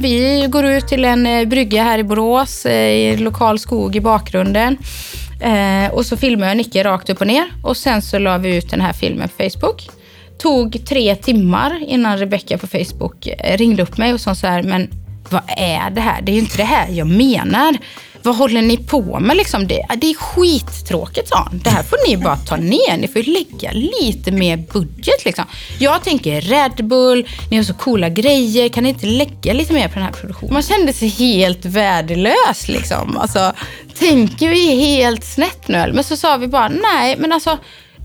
men vi går ut till en eh, brygga här i Borås, eh, i lokal skog i bakgrunden. Eh, och så filmar jag Nicke rakt upp och ner och sen så la vi ut den här filmen på Facebook. Tog tre timmar innan Rebecca på Facebook eh, ringde upp mig och sa så här, men vad är det här? Det är ju inte det här jag menar. Vad håller ni på med liksom? Det, det är skittråkigt, sa han. Det här får ni bara ta ner. Ni får ju lägga lite mer budget liksom. Jag tänker Red Bull, ni har så coola grejer. Kan ni inte lägga lite mer på den här produktionen? Man kände sig helt värdelös liksom. Alltså, tänker vi helt snett nu? Men så sa vi bara, nej, men alltså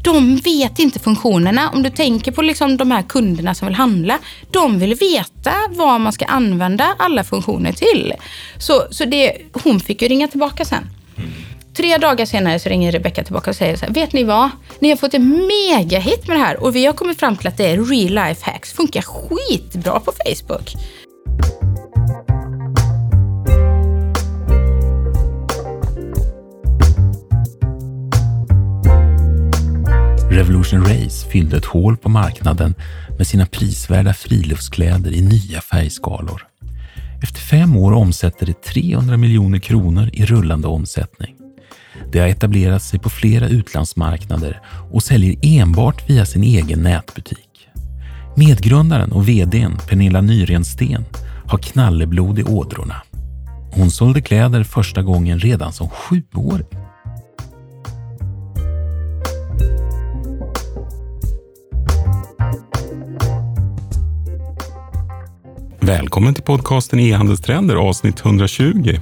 de vet inte funktionerna. Om du tänker på liksom de här kunderna som vill handla. De vill veta vad man ska använda alla funktioner till. Så, så det, hon fick ju ringa tillbaka sen. Tre dagar senare så ringer Rebecca tillbaka och säger så här, vet ni vad? Ni har fått en megahit med det här och vi har kommit fram till att det är real life hacks. Funkar skitbra på Facebook. Revolution Race fyllde ett hål på marknaden med sina prisvärda friluftskläder i nya färgskalor. Efter fem år omsätter det 300 miljoner kronor i rullande omsättning. Det har etablerat sig på flera utlandsmarknader och säljer enbart via sin egen nätbutik. Medgrundaren och VDn Pernilla Nyrensten har knalleblod i ådrorna. Hon sålde kläder första gången redan som sjuåring. Välkommen till podcasten E-handelstrender avsnitt 120.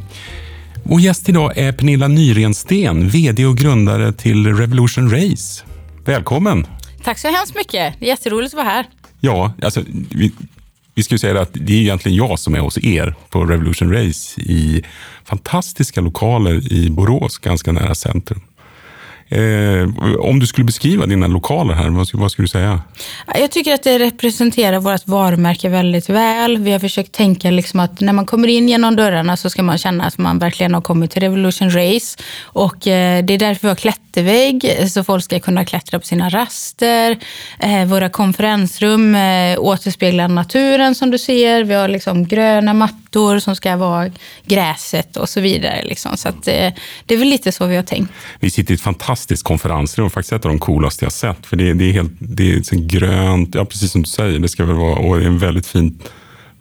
Vår gäst idag är Pernilla Nyrensten, VD och grundare till Revolution Race. Välkommen! Tack så hemskt mycket. Det är jätteroligt att vara här. Ja, alltså, vi, vi ska ju säga att det är egentligen jag som är hos er på Revolution Race i fantastiska lokaler i Borås, ganska nära centrum. Eh, om du skulle beskriva dina lokaler här, vad, vad skulle du säga? Jag tycker att det representerar vårt varumärke väldigt väl. Vi har försökt tänka liksom att när man kommer in genom dörrarna så ska man känna att man verkligen har kommit till Revolution Race. Och eh, det är därför vi har klättervägg, så folk ska kunna klättra på sina raster. Eh, våra konferensrum eh, återspeglar naturen som du ser. Vi har liksom gröna mattor som ska vara gräset och så vidare. Liksom. Så att, eh, det är väl lite så vi har tänkt. Vi sitter i ett fantastiskt konferensrum, faktiskt ett av de coolaste jag sett. För det, det är helt det är grönt, ja precis som du säger, det ska väl vara, och det är en väldigt fint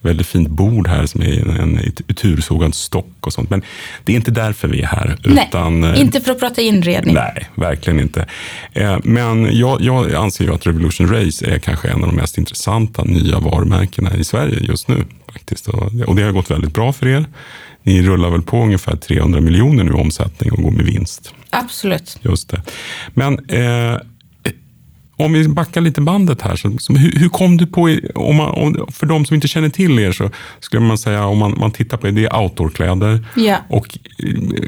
väldigt fint bord här som är en utursågad stock och sånt. Men det är inte därför vi är här. Nej, utan, eh, inte för att prata inredning. Nej, verkligen inte. Eh, men jag, jag anser ju att Revolution Race är kanske en av de mest intressanta nya varumärkena i Sverige just nu. faktiskt. Och det har gått väldigt bra för er. Ni rullar väl på ungefär 300 miljoner nu i omsättning och går med vinst. Absolut. Just det. Men eh, om vi backar lite bandet här. Så, så hur, hur, kom du på, om man, om, för de som inte känner till er så skulle man säga, om man, man tittar på er, det är outdoorkläder. Ja. Och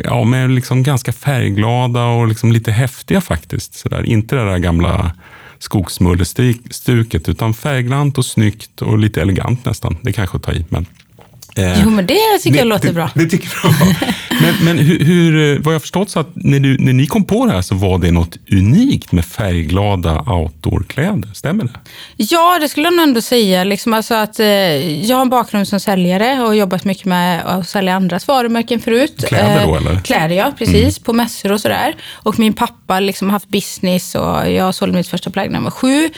ja, med liksom ganska färgglada och liksom lite häftiga faktiskt. Så där. Inte det där gamla skogsmullestuket, utan färgglatt och snyggt och lite elegant nästan. Det kanske att ta i, men jo, men det tycker jag låter det, bra. Det, tycker jag Men, men hur, hur, vad jag förstått så att när, du, när ni kom på det här så var det något unikt med färgglada outdoorkläder. Stämmer det? Ja, det skulle jag nog ändå säga. Liksom alltså att, eh, jag har en bakgrund som säljare och jobbat mycket med att sälja andras varumärken förut. Kläder då, eh, eller? Kläder, ja. Precis. Mm. På mässor och sådär. Och min pappa liksom haft business och jag sålde mitt första plagg när jag var sju. Eh,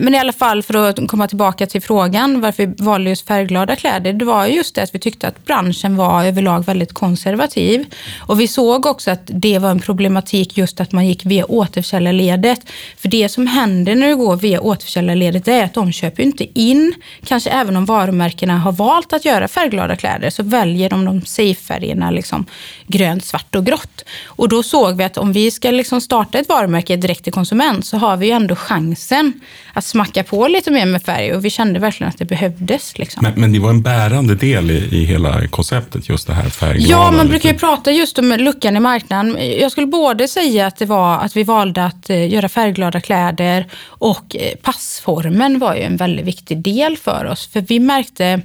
men i alla fall, för att komma tillbaka till frågan varför vi valde just färgglada kläder. Det var just det att vi tyckte att branschen var överlag väldigt konservativ. Och vi såg också att det var en problematik just att man gick via återförsäljarledet. För det som händer när du går via återförsäljarledet är att de köper inte in, kanske även om varumärkena har valt att göra färgglada kläder, så väljer de de safe-färgerna liksom grönt, svart och grått. Och då såg vi att om vi ska liksom starta ett varumärke direkt till konsument så har vi ju ändå chansen att smacka på lite mer med färg och vi kände verkligen att det behövdes. Liksom. Men, men det var en bärande del i, i hela konceptet, just det här färgglada? Ja, man brukar ju prata just om luckan i marknaden. Jag skulle både säga att det var att vi valde att eh, göra färgglada kläder och eh, passformen var ju en väldigt viktig del för oss. För vi märkte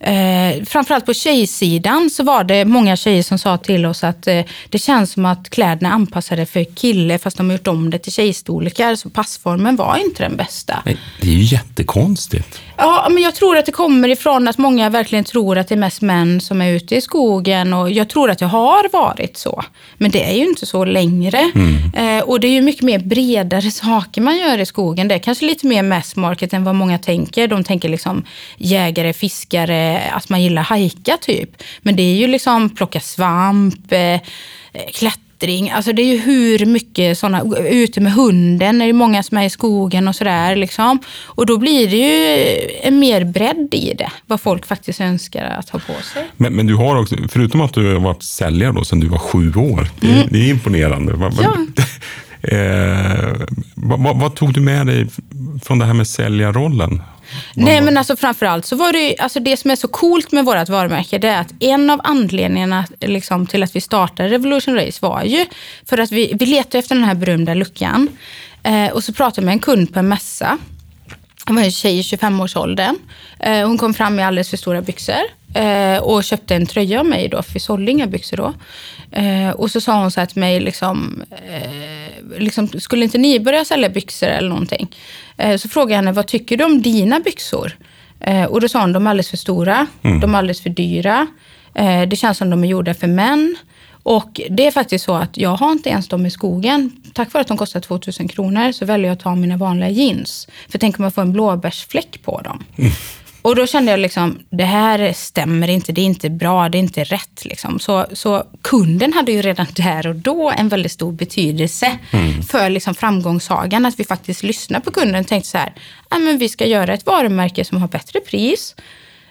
Eh, framförallt på tjejsidan så var det många tjejer som sa till oss att eh, det känns som att kläderna är anpassade för kille fast de har gjort om det till tjejstorlekar. Så passformen var inte den bästa. Men det är ju jättekonstigt. Ja, men jag tror att det kommer ifrån att många verkligen tror att det är mest män som är ute i skogen. Och jag tror att det har varit så. Men det är ju inte så längre. Eh, och det är ju mycket mer bredare saker man gör i skogen. Det är kanske lite mer mass market än vad många tänker. De tänker liksom jägare, fiskare, att man gillar hajka typ. Men det är ju liksom plocka svamp, eh, klättring. Alltså det är ju hur mycket sådana, ute med hunden, är det många som är i skogen och sådär. Liksom. Och då blir det ju en mer bredd i det, vad folk faktiskt önskar att ha på sig. Men, men du har också, förutom att du har varit säljare då sedan du var sju år, det, är- det är imponerande. Vad, vad- eh, vad, vad, vad tog du med dig från det här med säljarrollen? Nej, men alltså framförallt så var det alltså det som är så coolt med vårt varumärke, det är att en av anledningarna liksom, till att vi startade Revolution Race var ju för att vi, vi letade efter den här berömda luckan. Eh, och så pratade jag med en kund på en mässa. Hon var en tjej i 25-årsåldern. Eh, hon kom fram i alldeles för stora byxor eh, och köpte en tröja av mig då, för vi sålde inga byxor då. Eh, och så sa hon så här till mig, liksom, eh, liksom, skulle inte ni börja sälja byxor eller någonting? Eh, så frågade jag henne, vad tycker du om dina byxor? Eh, och då sa hon, de är alldeles för stora, de är alldeles för dyra. Eh, det känns som de är gjorda för män. Och det är faktiskt så att jag har inte ens dem i skogen. Tack vare att de kostar 2000 kronor så väljer jag att ta mina vanliga jeans. För tänk om jag får en blåbärsfläck på dem. Och då kände jag liksom, det här stämmer inte, det är inte bra, det är inte rätt. Liksom. Så, så kunden hade ju redan där och då en väldigt stor betydelse för liksom framgångssagan. Att vi faktiskt lyssnar på kunden och tänkte så här, "Ja, men vi ska göra ett varumärke som har bättre pris.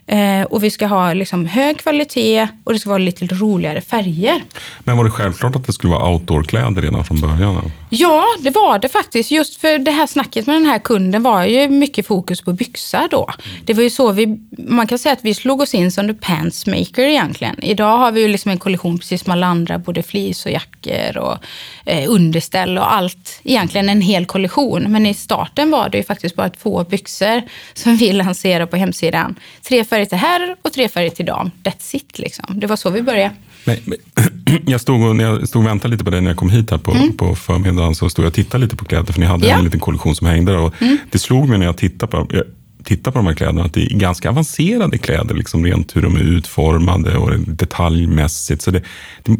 Eh, och vi ska ha liksom hög kvalitet och det ska vara lite roligare färger. Men var det självklart att det skulle vara outdoorkläder redan från början? Ja, det var det faktiskt. Just för det här snacket med den här kunden var ju mycket fokus på byxor då. Det var ju så vi, man kan säga att vi slog oss in som the pantsmaker egentligen. Idag har vi ju liksom en kollektion precis som alla andra, både fleece och jackor och eh, underställ och allt. Egentligen en hel kollektion. Men i starten var det ju faktiskt bara två byxor som vi lanserade på hemsidan. Tre färger till herr och tre färger till dam. That's it liksom. Det var så vi började. Nej, jag stod och, när jag stod och väntade lite på dig när jag kom hit här på, på förmiddagen så stod jag och tittade lite på kläder för ni hade Ja. en liten kollektion som hängde där. Och Det slog mig när jag tittade på, jag tittade på de här kläderna att det är ganska avancerade kläder, liksom rent hur de är utformade och detaljmässigt. Så det, det,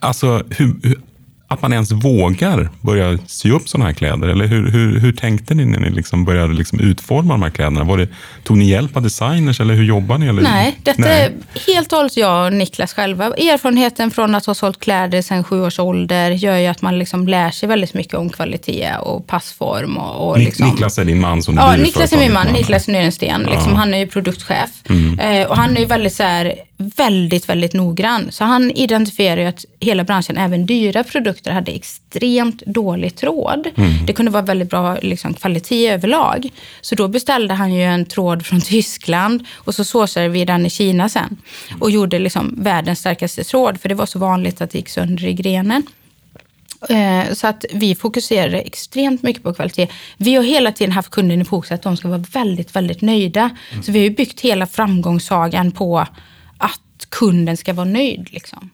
alltså, hur, hur, att man ens vågar börja sy upp sådana här kläder? Eller hur, hur, hur tänkte ni när ni liksom började liksom utforma de här kläderna? Var det, tog ni hjälp av designers eller hur jobbar ni? Eller? Nej, detta Nej. är helt och hållet jag och Niklas själva. Erfarenheten från att ha sålt kläder sedan sju års ålder gör ju att man liksom lär sig väldigt mycket om kvalitet och passform. Och, och liksom. Niklas är din man som du Ja, Niklas är min man. Niklas Nyrensten. Liksom, Han är ju produktchef. Eh, och han är ju väldigt, så här, väldigt, väldigt noggrann. Så han identifierar ju att hela branschen, även dyra produkter, hade extremt dålig tråd. Det kunde vara väldigt bra liksom, kvalitet överlag. Så då beställde han ju en tråd från Tyskland och så såsade vi den i Kina sen. Och gjorde liksom världens starkaste tråd, för det var så vanligt att det gick sönder i grenen. Eh, Så att vi fokuserar extremt mycket på kvalitet. Vi har hela tiden haft kunden i fokus att de ska vara väldigt, väldigt nöjda. Så vi har ju byggt hela framgångssagan på att kunden ska vara nöjd. Liksom.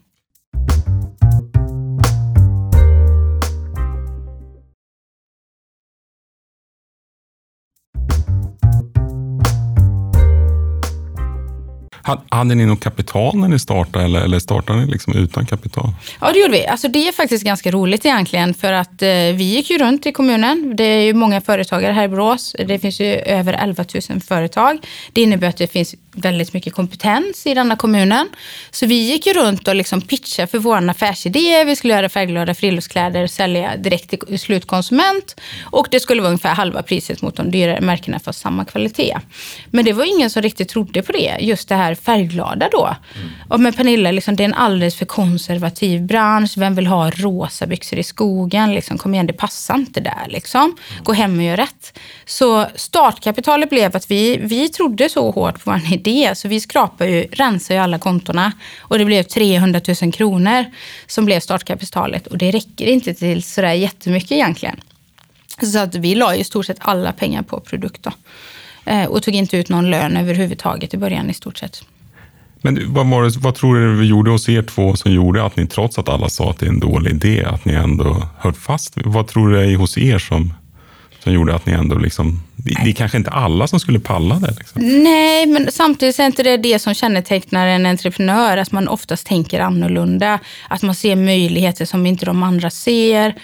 Hade ni något kapital när ni startade eller, eller startade ni liksom utan kapital? Ja, det gjorde vi. Alltså, det är faktiskt ganska roligt egentligen för att eh, vi gick ju runt i kommunen. Det är ju många företagare här i Borås. Det finns ju över 11 000 företag. Det innebär att det finns väldigt mycket kompetens i denna kommunen. Så vi gick ju runt och liksom pitchade för vår affärsidé. Vi skulle göra färgglada friluftskläder, och sälja direkt till slutkonsument och det skulle vara ungefär halva priset mot de dyrare märkena för samma kvalitet. Men det var ingen som riktigt trodde på det, just det här färgglada då. Och med Pernilla, liksom, det är en alldeles för konservativ bransch. Vem vill ha rosa byxor i skogen? Liksom, kom igen, det passar inte där. Liksom. Gå hem och gör rätt. Så startkapitalet blev att vi, vi trodde så hårt på vår idé, så vi skrapade ju, rensade ju alla kontona. Och det blev 300 000 kronor som blev startkapitalet. Och det räcker inte till sådär jättemycket egentligen. Så att vi la i stort sett alla pengar på produkt. Då. Eh, och tog inte ut någon lön överhuvudtaget i början i stort sett. Men vad, var det, vad tror du det gjorde hos er två som gjorde att ni, trots att alla sa att det är en dålig idé, att ni ändå höll fast? Vad tror du det är hos er som, som gjorde att ni ändå liksom... Det, det är kanske inte alla som skulle palla det. Liksom. Nej, men samtidigt är inte det det som kännetecknar en entreprenör, att man oftast tänker annorlunda. Att man ser möjligheter som inte de andra ser.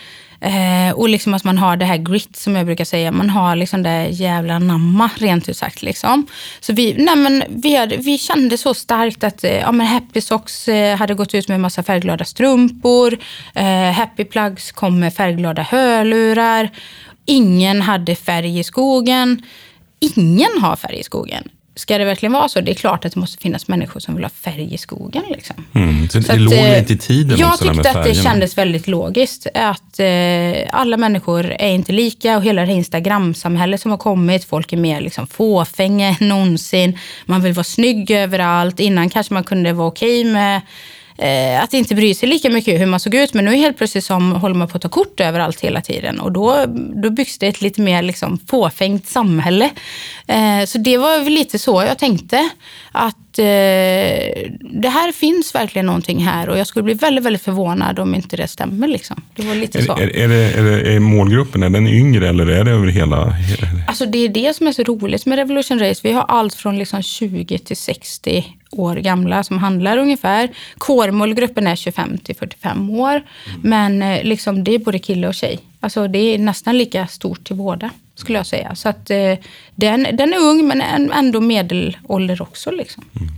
Eh, och liksom att man har det här grit som jag brukar säga. Man har liksom det jävla namma rent ut sagt. Liksom. Så vi, nej men vi, hade, vi kände så starkt att eh, ja, men Happy Socks eh, hade gått ut med massa färgglada strumpor. Eh, Happy Plugs kom med färgglada hörlurar. Ingen hade färg i skogen. Ingen har färg i skogen ska det verkligen vara så? Det är klart att det måste finnas människor som vill ha färg i skogen. Liksom. Mm, så, så det låg eh, lite i tiden Jag tyckte att det kändes väldigt logiskt. Att eh, alla människor är inte lika och hela det här Instagram-samhället som har kommit. Folk är mer liksom, fåfänga än någonsin. Man vill vara snygg överallt. Innan kanske man kunde vara okej okay med eh, att inte bry sig lika mycket hur man såg ut. Men nu helt plötsligt som håller man på att ta kort överallt hela tiden. Och då, då byggs det ett lite mer liksom fåfängt samhälle. Eh, så det var väl lite så jag tänkte. Att eh, det här finns verkligen någonting här. Och jag skulle bli väldigt, väldigt förvånad om inte det stämmer. Liksom. Det var lite så. Är, är, det, är, det, är målgruppen, är den yngre eller är det över hela? Alltså det är det som är så roligt med Revolution Race. Vi har allt från liksom 20 till 60 år gamla som handlar ungefär. Core-målgruppen är 25 till 45 år. Mm. Men eh, liksom, det är både kille och tjej. Alltså, det är nästan lika stort till båda skulle jag säga. Så att, eh, den, den är ung men ändå medelålder också. Liksom. Mm.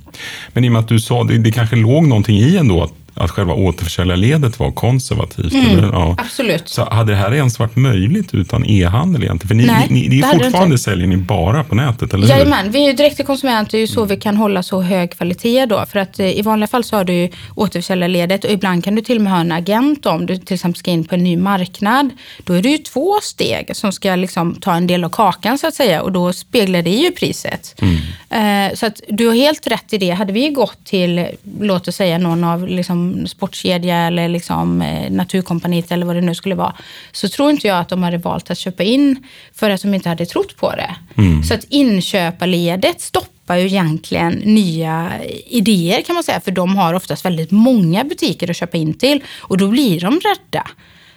Men i och med att du sa, det, det kanske låg någonting i ändå att att själva återförsäljarledet var konservativt? Mm, eller? Ja. Absolut. Så hade det här ens varit möjligt utan e-handel egentligen? För ni, Nej, ni, ni fortfarande säljer ni bara på nätet, eller Jajamän, hur? vi är ju direkt till konsument. Det är ju så vi kan hålla så hög kvalitet då. För att eh, i vanliga fall så har du återförsäljarledet och ibland kan du till och med ha en agent om du till exempel ska in på en ny marknad. Då är det ju två steg som ska liksom ta en del av kakan så att säga och då speglar det ju priset. Mm. Eh, så att du har helt rätt i det. Hade vi gått till, låt oss säga någon av liksom sportkedja eller liksom, eh, Naturkompaniet eller vad det nu skulle vara. Så tror inte jag att de hade valt att köpa in för att de inte hade trott på det. Mm. Så att inköparledet stoppar ju egentligen nya idéer kan man säga. För de har oftast väldigt många butiker att köpa in till och då blir de rädda.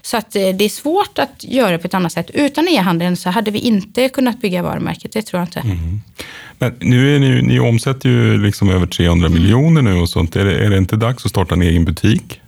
Så att eh, det är svårt att göra det på ett annat sätt. Utan e-handeln så hade vi inte kunnat bygga varumärket, det tror jag inte. Mm. Men nu är ni, ni omsätter ju liksom över 300 mm. miljoner nu och sånt. Är det, är det inte dags att starta en egen butik?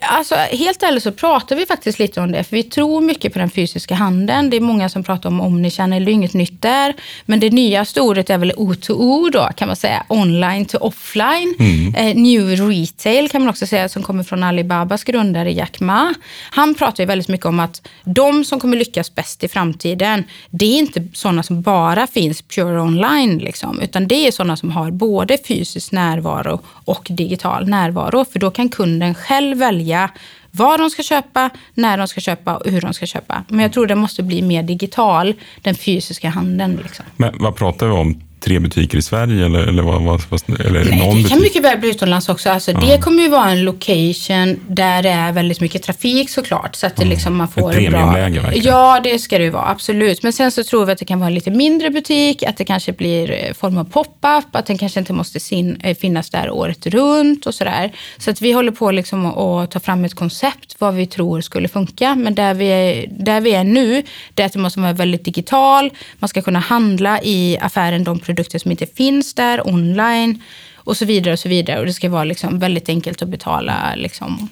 Alltså, helt ärligt så pratar vi faktiskt lite om det. För vi tror mycket på den fysiska handeln. Det är många som pratar om omnichannel, det är inget nytt där. Men det nyaste ordet är väl O2O då, kan man säga. Online to offline. Mm. Eh, new retail kan man också säga, som kommer från Alibabas grundare Jack Ma. Han pratar ju väldigt mycket om att de som kommer lyckas bäst i framtiden, det är inte sådana som bara finns pure online. Liksom, utan det är sådana som har både fysisk närvaro och digital närvaro. För då kan kunden själv välja vad de ska köpa, när de ska köpa och hur de ska köpa. Men jag tror det måste bli mer digital, den fysiska handeln. Liksom. Men vad pratar vi om? Tre butiker i Sverige eller, eller, vad, vad, eller Nej, någon Det kan mycket väl bli utomlands också. Alltså, ja. Det kommer ju vara en location där det är väldigt mycket trafik såklart. Så att det mm. liksom man får Ett premiumläge verkligen. Ja, det ska det ju vara. Absolut. Men sen så tror vi att det kan vara en lite mindre butik. Att det kanske blir eh, form av pop-up. Att den kanske inte måste sin, eh, finnas där året runt och sådär. Så att vi håller på liksom att ta fram ett koncept vad vi tror skulle funka. Men där vi är, där vi är nu, det är att det måste vara väldigt digital. Man ska kunna handla i affären de produkter som inte finns där online och så vidare. Och så vidare. Och det ska vara liksom väldigt enkelt att betala liksom,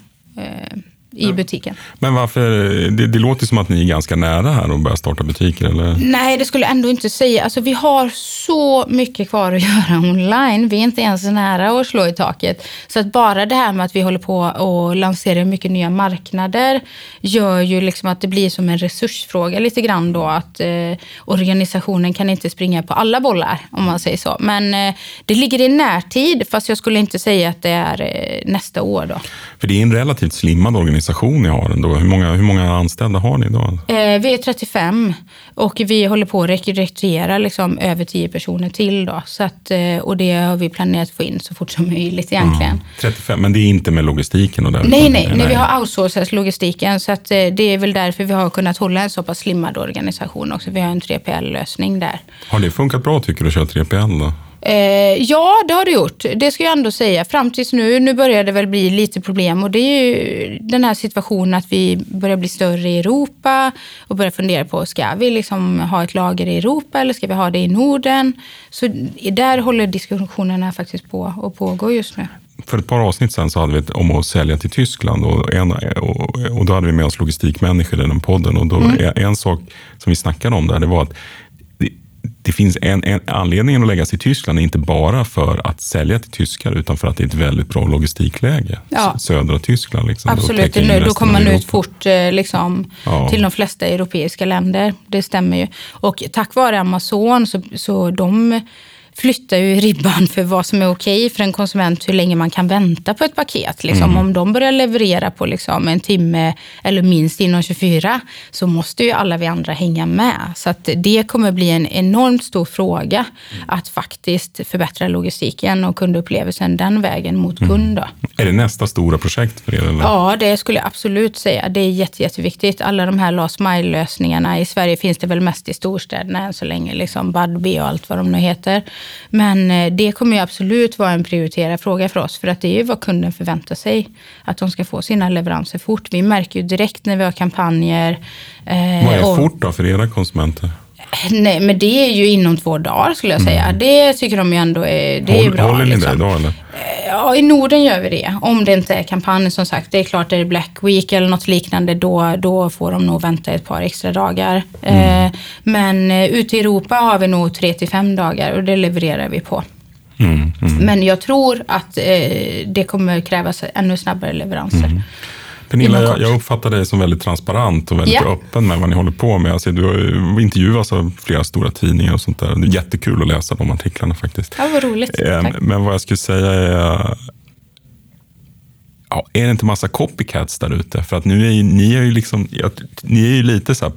i butiken. Men varför, det, det, låter som att ni är ganska nära här och börjar starta butiker, eller? Nej, det skulle jag ändå inte säga. Alltså, vi har så mycket kvar att göra online. Vi är inte ens nära att slå i taket. Så att bara det här med att vi håller på och lanserar mycket nya marknader gör ju liksom att det blir som en resursfråga lite grann då. Att eh, organisationen kan inte springa på alla bollar, om man säger så. Men eh, det ligger i närtid, fast jag skulle inte säga att det är eh, nästa år då. För det är en relativt slimmad organisation organisation ni har ändå. Hur många, hur många anställda har ni idag? Eh, vi är 35 och vi håller på att rekrytera liksom över 10 personer till. Då, så att, eh, och det har vi planerat att få in så fort som möjligt egentligen. Mm. 35, men det är inte med logistiken? Och där, nej, nej, nej, vi har outsourcat logistiken. Så att, eh, det är väl därför vi har kunnat hålla en så pass slimmad organisation också. Vi har en 3PL-lösning där. Har det funkat bra tycker du att köra 3PL? Då? Eh, ja, det har det gjort. Det ska jag ändå säga. Fram tills nu, nu börjar det väl bli lite problem och det är ju den här situationen att vi börjar bli större i Europa och börjar fundera på, ska vi liksom ha ett lager i Europa eller ska vi ha det i Norden? Så där håller diskussionerna faktiskt på och pågår just nu. För ett par avsnitt sen så hade vi ett om att sälja till Tyskland och, en, och, och då hade vi med oss logistikmänniskor i den podden och då, mm. en, en sak som vi snackade om där, det var att det finns en, en anledning att lägga sig i Tyskland är inte bara för att sälja till tyskar utan för att det är ett väldigt bra logistikläge. Ja. Södra Tyskland. Liksom, Absolut, nu, då kommer man ut fort eh, liksom, ja. till de flesta europeiska länder. Det stämmer ju. Och tack vare Amazon så, så de flyttar ju ribban för vad som är okej för en konsument, hur länge man kan vänta på ett paket. Liksom. Mm. Om de börjar leverera på liksom en timme eller minst inom 24 så måste ju alla vi andra hänga med. Så att det kommer bli en enormt stor fråga mm. att faktiskt förbättra logistiken och kundupplevelsen den vägen mot mm. kund. Är det nästa stora projekt för er? Eller? Ja, det skulle jag absolut säga. Det är jätte, jätteviktigt. Alla de här last mile-lösningarna. I Sverige finns det väl mest i storstäderna än så länge. Liksom Budbee och allt vad de nu heter. Men eh, det kommer absolut vara en prioriterad fråga för oss. För att det är ju vad kunden förväntar sig. Att de ska få sina leveranser fort. Vi märker ju direkt när vi har kampanjer. Eh, vad är och, fort då för era konsumenter? Nej, men det är ju inom två dagar skulle jag säga. Mm. Det tycker de ju ändå är, det Håll, är bra. Håller ni liksom. det idag eller? Ja, i Norden gör vi det. Om det inte är kampanj som sagt. Det är klart, är det Black Week eller något liknande, då, då får de nog vänta ett par extra dagar. Mm. Eh, men eh, ute i Europa har vi nog tre till fem dagar och det levererar vi på. Mm, mm. Men jag tror att eh, det kommer krävas ännu snabbare leveranser. Pernilla, jag, jag uppfattar dig som väldigt transparent och väldigt yeah. öppen med vad ni håller på med. Alltså, du har intervjuats av flera stora tidningar och sånt där. Det är jättekul att läsa de artiklarna faktiskt. Ja, vad roligt. Eh, men vad jag skulle säga är Ja, är det inte massa copycats där ute? För att nu är ju, ni är ju liksom, ni är ju lite så här,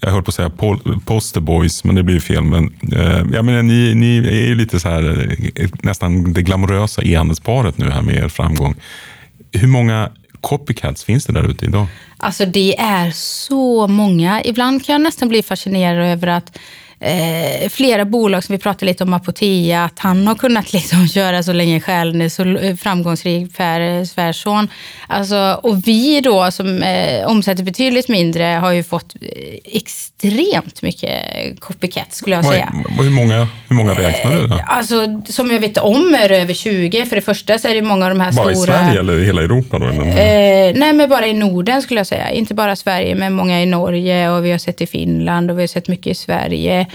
jag höll på att säga posterboys, men det blir ju fel. Men, eh, jag menar, ni, ni är ju lite så här, eh, nästan det glamorösa e-handelsparet nu här med er framgång. Hur många copycats finns det där ute idag? Alltså det är så många. Ibland kan jag nästan bli fascinerad över att eh, flera bolag som vi pratade lite om, Apotea, att han har kunnat liksom köra så länge själv, är så framgångsrik Per Svärsson. Alltså, och vi då som eh, omsätter betydligt mindre har ju fått eh, extremt mycket copycat skulle jag säga. Hur många, hur många räknar du? Då? Eh, alltså, som jag vet om är det över 20. För det första så är det många av de här bara stora... Bara i Sverige eller i hela Europa? Då? Eh, nej, men bara i Norden skulle jag säga. Inte bara Sverige, men många i Norge och vi har sett i Finland och vi har sett mycket i Sverige.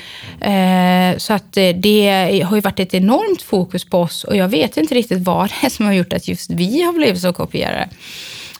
Eh, så att eh, det har ju varit ett enormt fokus på oss och jag vet inte riktigt vad det är som har gjort att just vi har blivit så kopierade.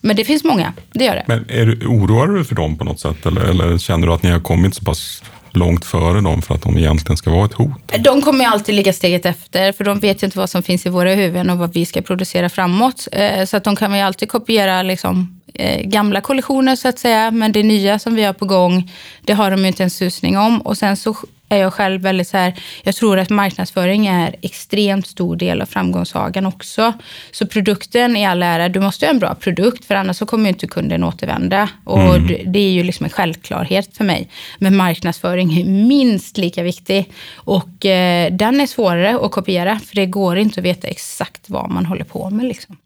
Men det finns många, det gör det. Men är du, oroar du dig för dem på något sätt eller, eller känner du att ni har kommit så pass långt före dem för att de egentligen ska vara ett hot? De kommer alltid ligga steget efter, för de vet ju inte vad som finns i våra huvuden och vad vi ska producera framåt. Eh, så att de kan ju alltid kopiera liksom, gamla kollektioner så att säga, men det nya som vi har på gång, det har de ju inte en susning om. Och sen så är jag själv väldigt så här, jag tror att marknadsföring är extremt stor del av framgångssagan också. Så produkten i all ära, du måste ha en bra produkt för annars så kommer inte kunden återvända. Och mm. det är ju liksom en självklarhet för mig. Men marknadsföring är minst lika viktig. Och eh, den är svårare att kopiera för det går inte att veta exakt vad man håller på med. Liksom.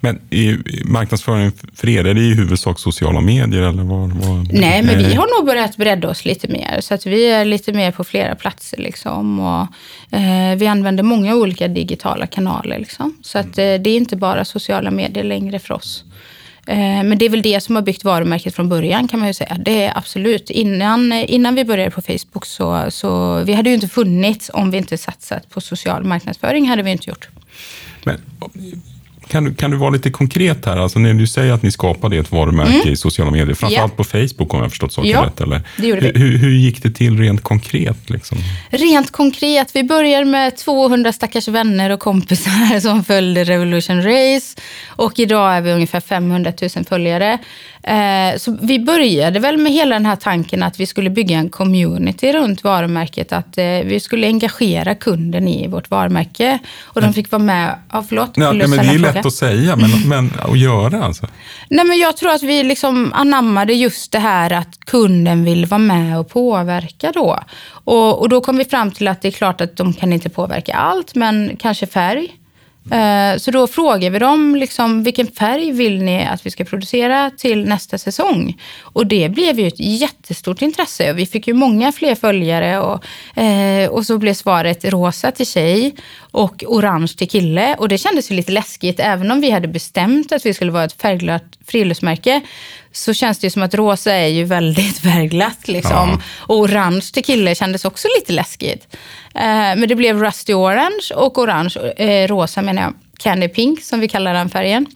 Men marknadsföring för er, är det i huvudsak sociala medier? Eller vad, vad, Nej, men vi har nog börjat bredda oss lite mer. Så att vi är lite mer på flera platser. Liksom, och, eh, vi använder många olika digitala kanaler. Liksom. Så att, eh, det är inte bara sociala medier längre för oss. Eh, men det är väl det som har byggt varumärket från början kan man ju säga. Det är absolut. Innan, innan vi började på Facebook så, så vi hade ju inte funnits om vi inte satsat på social marknadsföring. hade vi inte gjort. Men Kan, du- kan du vara lite konkret här? Alltså när du säger att ni skapade ett varumärke i sociala medier, framförallt Ja. på Facebook om jag har förstått saken Ja, rätt. Eller? det gjorde vi. hur, hur gick det till rent konkret? Liksom? Rent konkret, vi började med 200 stackars vänner och kompisar som följde Revolution Race. Och idag är vi ungefär 500 000 följare. Eh, så vi började väl med hela den här tanken att vi skulle bygga en community runt varumärket. Att eh, vi skulle engagera kunden i vårt varumärke. Och de fick vara med. Ja, förlåt. Nej, nej, men det är en lätt att säga, men, men att göra alltså. Nej, men jag tror att vi liksom anammade just det här att kunden vill vara med och påverka då. Och, och då kom vi fram till att det är klart att de kan inte påverka allt, men kanske färg. Eh, så då frågar vi dem liksom, vilken färg vill ni att vi ska producera till nästa säsong. Och det blev ju ett jättestort intresse. Och vi fick ju många fler följare. Och, eh, och så blev svaret rosa till tjej och orange till kille. Och det kändes ju lite läskigt. Även om vi hade bestämt att vi skulle vara ett färgglatt friluftsmärke så känns det ju som att rosa är ju väldigt färgglatt. Liksom. Ja. Och orange till kille kändes också lite läskigt. Eh, men det blev Rusty Orange och orange, eh, rosa menar jag, Candy Pink som vi kallar den färgen.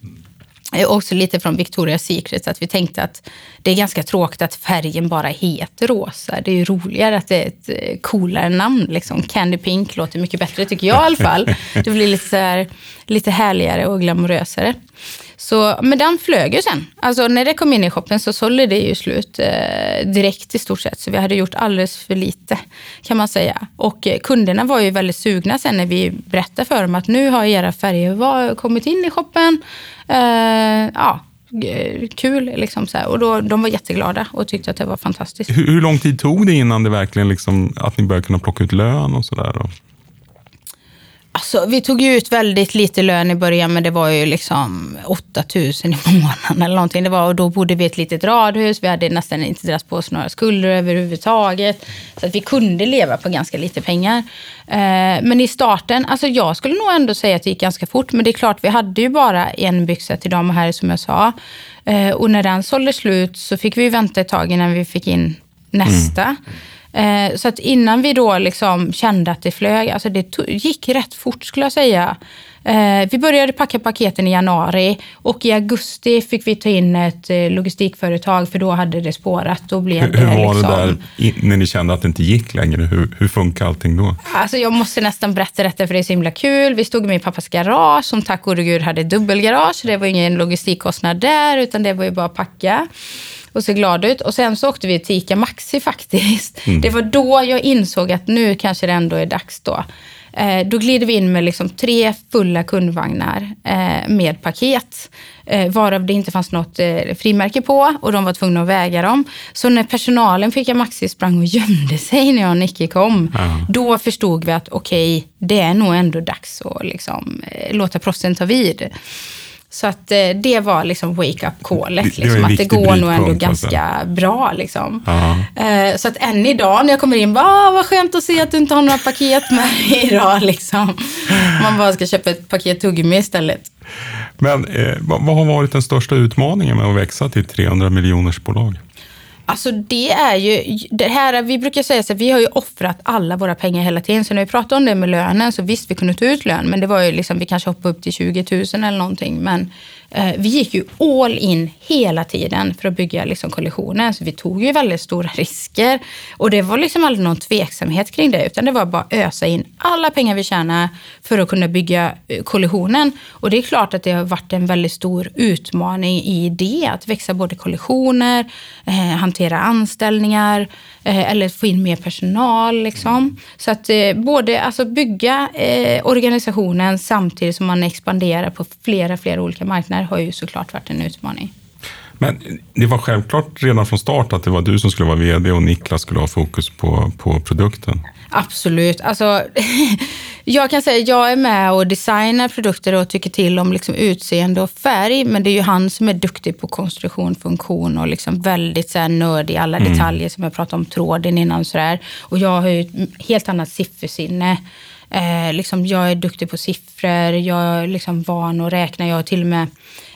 Eh, Också lite från Victoria's Secret, att vi tänkte att det är ganska tråkigt att färgen bara heter rosa. Det är ju roligare att det är ett eh, coolare namn. Liksom. Candy Pink låter mycket bättre, tycker jag i alla fall. Det blir lite, så här, lite härligare och glamorösare. Så, men den flög ju sen. Alltså, när det kom in i shoppen så sålde det ju slut eh, direkt i stort sett. Så vi hade gjort alldeles för lite kan man säga. Och eh, kunderna var ju väldigt sugna sen när vi berättade för dem att nu har era färger var- kommit in i shoppen. Eh, ja, kul liksom så här. Och då, de var jätteglada och tyckte att det var fantastiskt. Hur, hur lång tid tog det innan det verkligen liksom, att ni började kunna plocka ut lön och sådär? Alltså, vi tog ju ut väldigt lite lön i början, men det var ju liksom 8000 i månaden eller någonting. Det var, och då bodde vi i ett litet radhus, vi hade nästan inte dragit på oss några skulder överhuvudtaget. Så att vi kunde leva på ganska lite pengar. Eh, men i starten, alltså jag skulle nog ändå säga att det gick ganska fort. Men det är klart, vi hade ju bara en byxa till dem. och som jag sa. Eh, och när den sålde slut så fick vi vänta ett tag innan vi fick in nästa. Mm. Eh, Så att innan vi då liksom kände att det flög, alltså det to- gick rätt fort skulle jag säga. Eh, Vi började packa paketen i januari och i augusti fick vi ta in ett eh, logistikföretag för då hade det spårat. Då blev Hur, hur var liksom, det där när ni kände att det inte gick längre? Hur, hur funkar allting då? Alltså jag måste nästan berätta detta för det är så himla kul. Vi stod i min pappas garage som tack gode gud hade dubbelgarage. Det var ingen logistikkostnad där utan det var ju bara att packa och se glad ut. Och sen så åkte vi till Ica Maxi faktiskt. Det var då jag insåg att nu kanske det ändå är dags då. Eh, då glider vi in med liksom tre fulla kundvagnar eh, med paket. Eh, varav det inte fanns något eh, frimärke på och de var tvungna att väga dem. Så när personalen på Ica Maxi sprang och gömde sig när jag och Nicky kom, då förstod vi att okej, det är nog ändå dags att liksom, eh, låta proffsen ta vid. Så att eh, det var liksom wake up callet. Liksom, att det går nog ändå alltså. ganska bra. Liksom. Eh, så att än idag när jag kommer in, bara, "Ah, vad skönt att se att du inte har några paket med dig idag. Liksom. Man bara ska köpa ett paket tuggummi istället. Men eh, vad, vad har varit den största utmaningen med att växa till 300 miljoners bolag? Alltså det är ju, det här, vi brukar säga så att vi har ju offrat alla våra pengar hela tiden. Så när vi pratar om det med lönen så visst, vi kunde ta ut lön. Men det var ju liksom, vi kanske hoppade upp till 20 000 eller någonting. Men Eh, vi gick ju all in hela tiden för att bygga liksom kollektionen. Så vi tog ju väldigt stora risker. Och det var liksom aldrig någon tveksamhet kring det. Utan det var bara att ösa in alla pengar vi tjänar för att kunna bygga eh, kollisionen. kollektionen. Och det är klart att det har varit en väldigt stor utmaning i det. Att växa både kollektioner, eh, hantera anställningar eh, eller få in mer personal. Liksom. Så att eh, både alltså bygga eh, organisationen samtidigt som man expanderar på flera, flera olika marknader har ju såklart varit en utmaning. Men det var självklart redan från start att det var du som skulle vara vd och Niklas skulle ha fokus på, på produkten. Absolut. Alltså, jag kan säga att jag är med och designar produkter och tycker till om liksom utseende och färg. Men det är ju han som är duktig på konstruktion, funktion och liksom väldigt så här nördig i alla detaljer som jag pratade om tråden innan. Och, så där. och jag har ju ett helt annat siffersinne. Eh, liksom jag är duktig på siffror, jag är liksom van att räkna. Jag till och med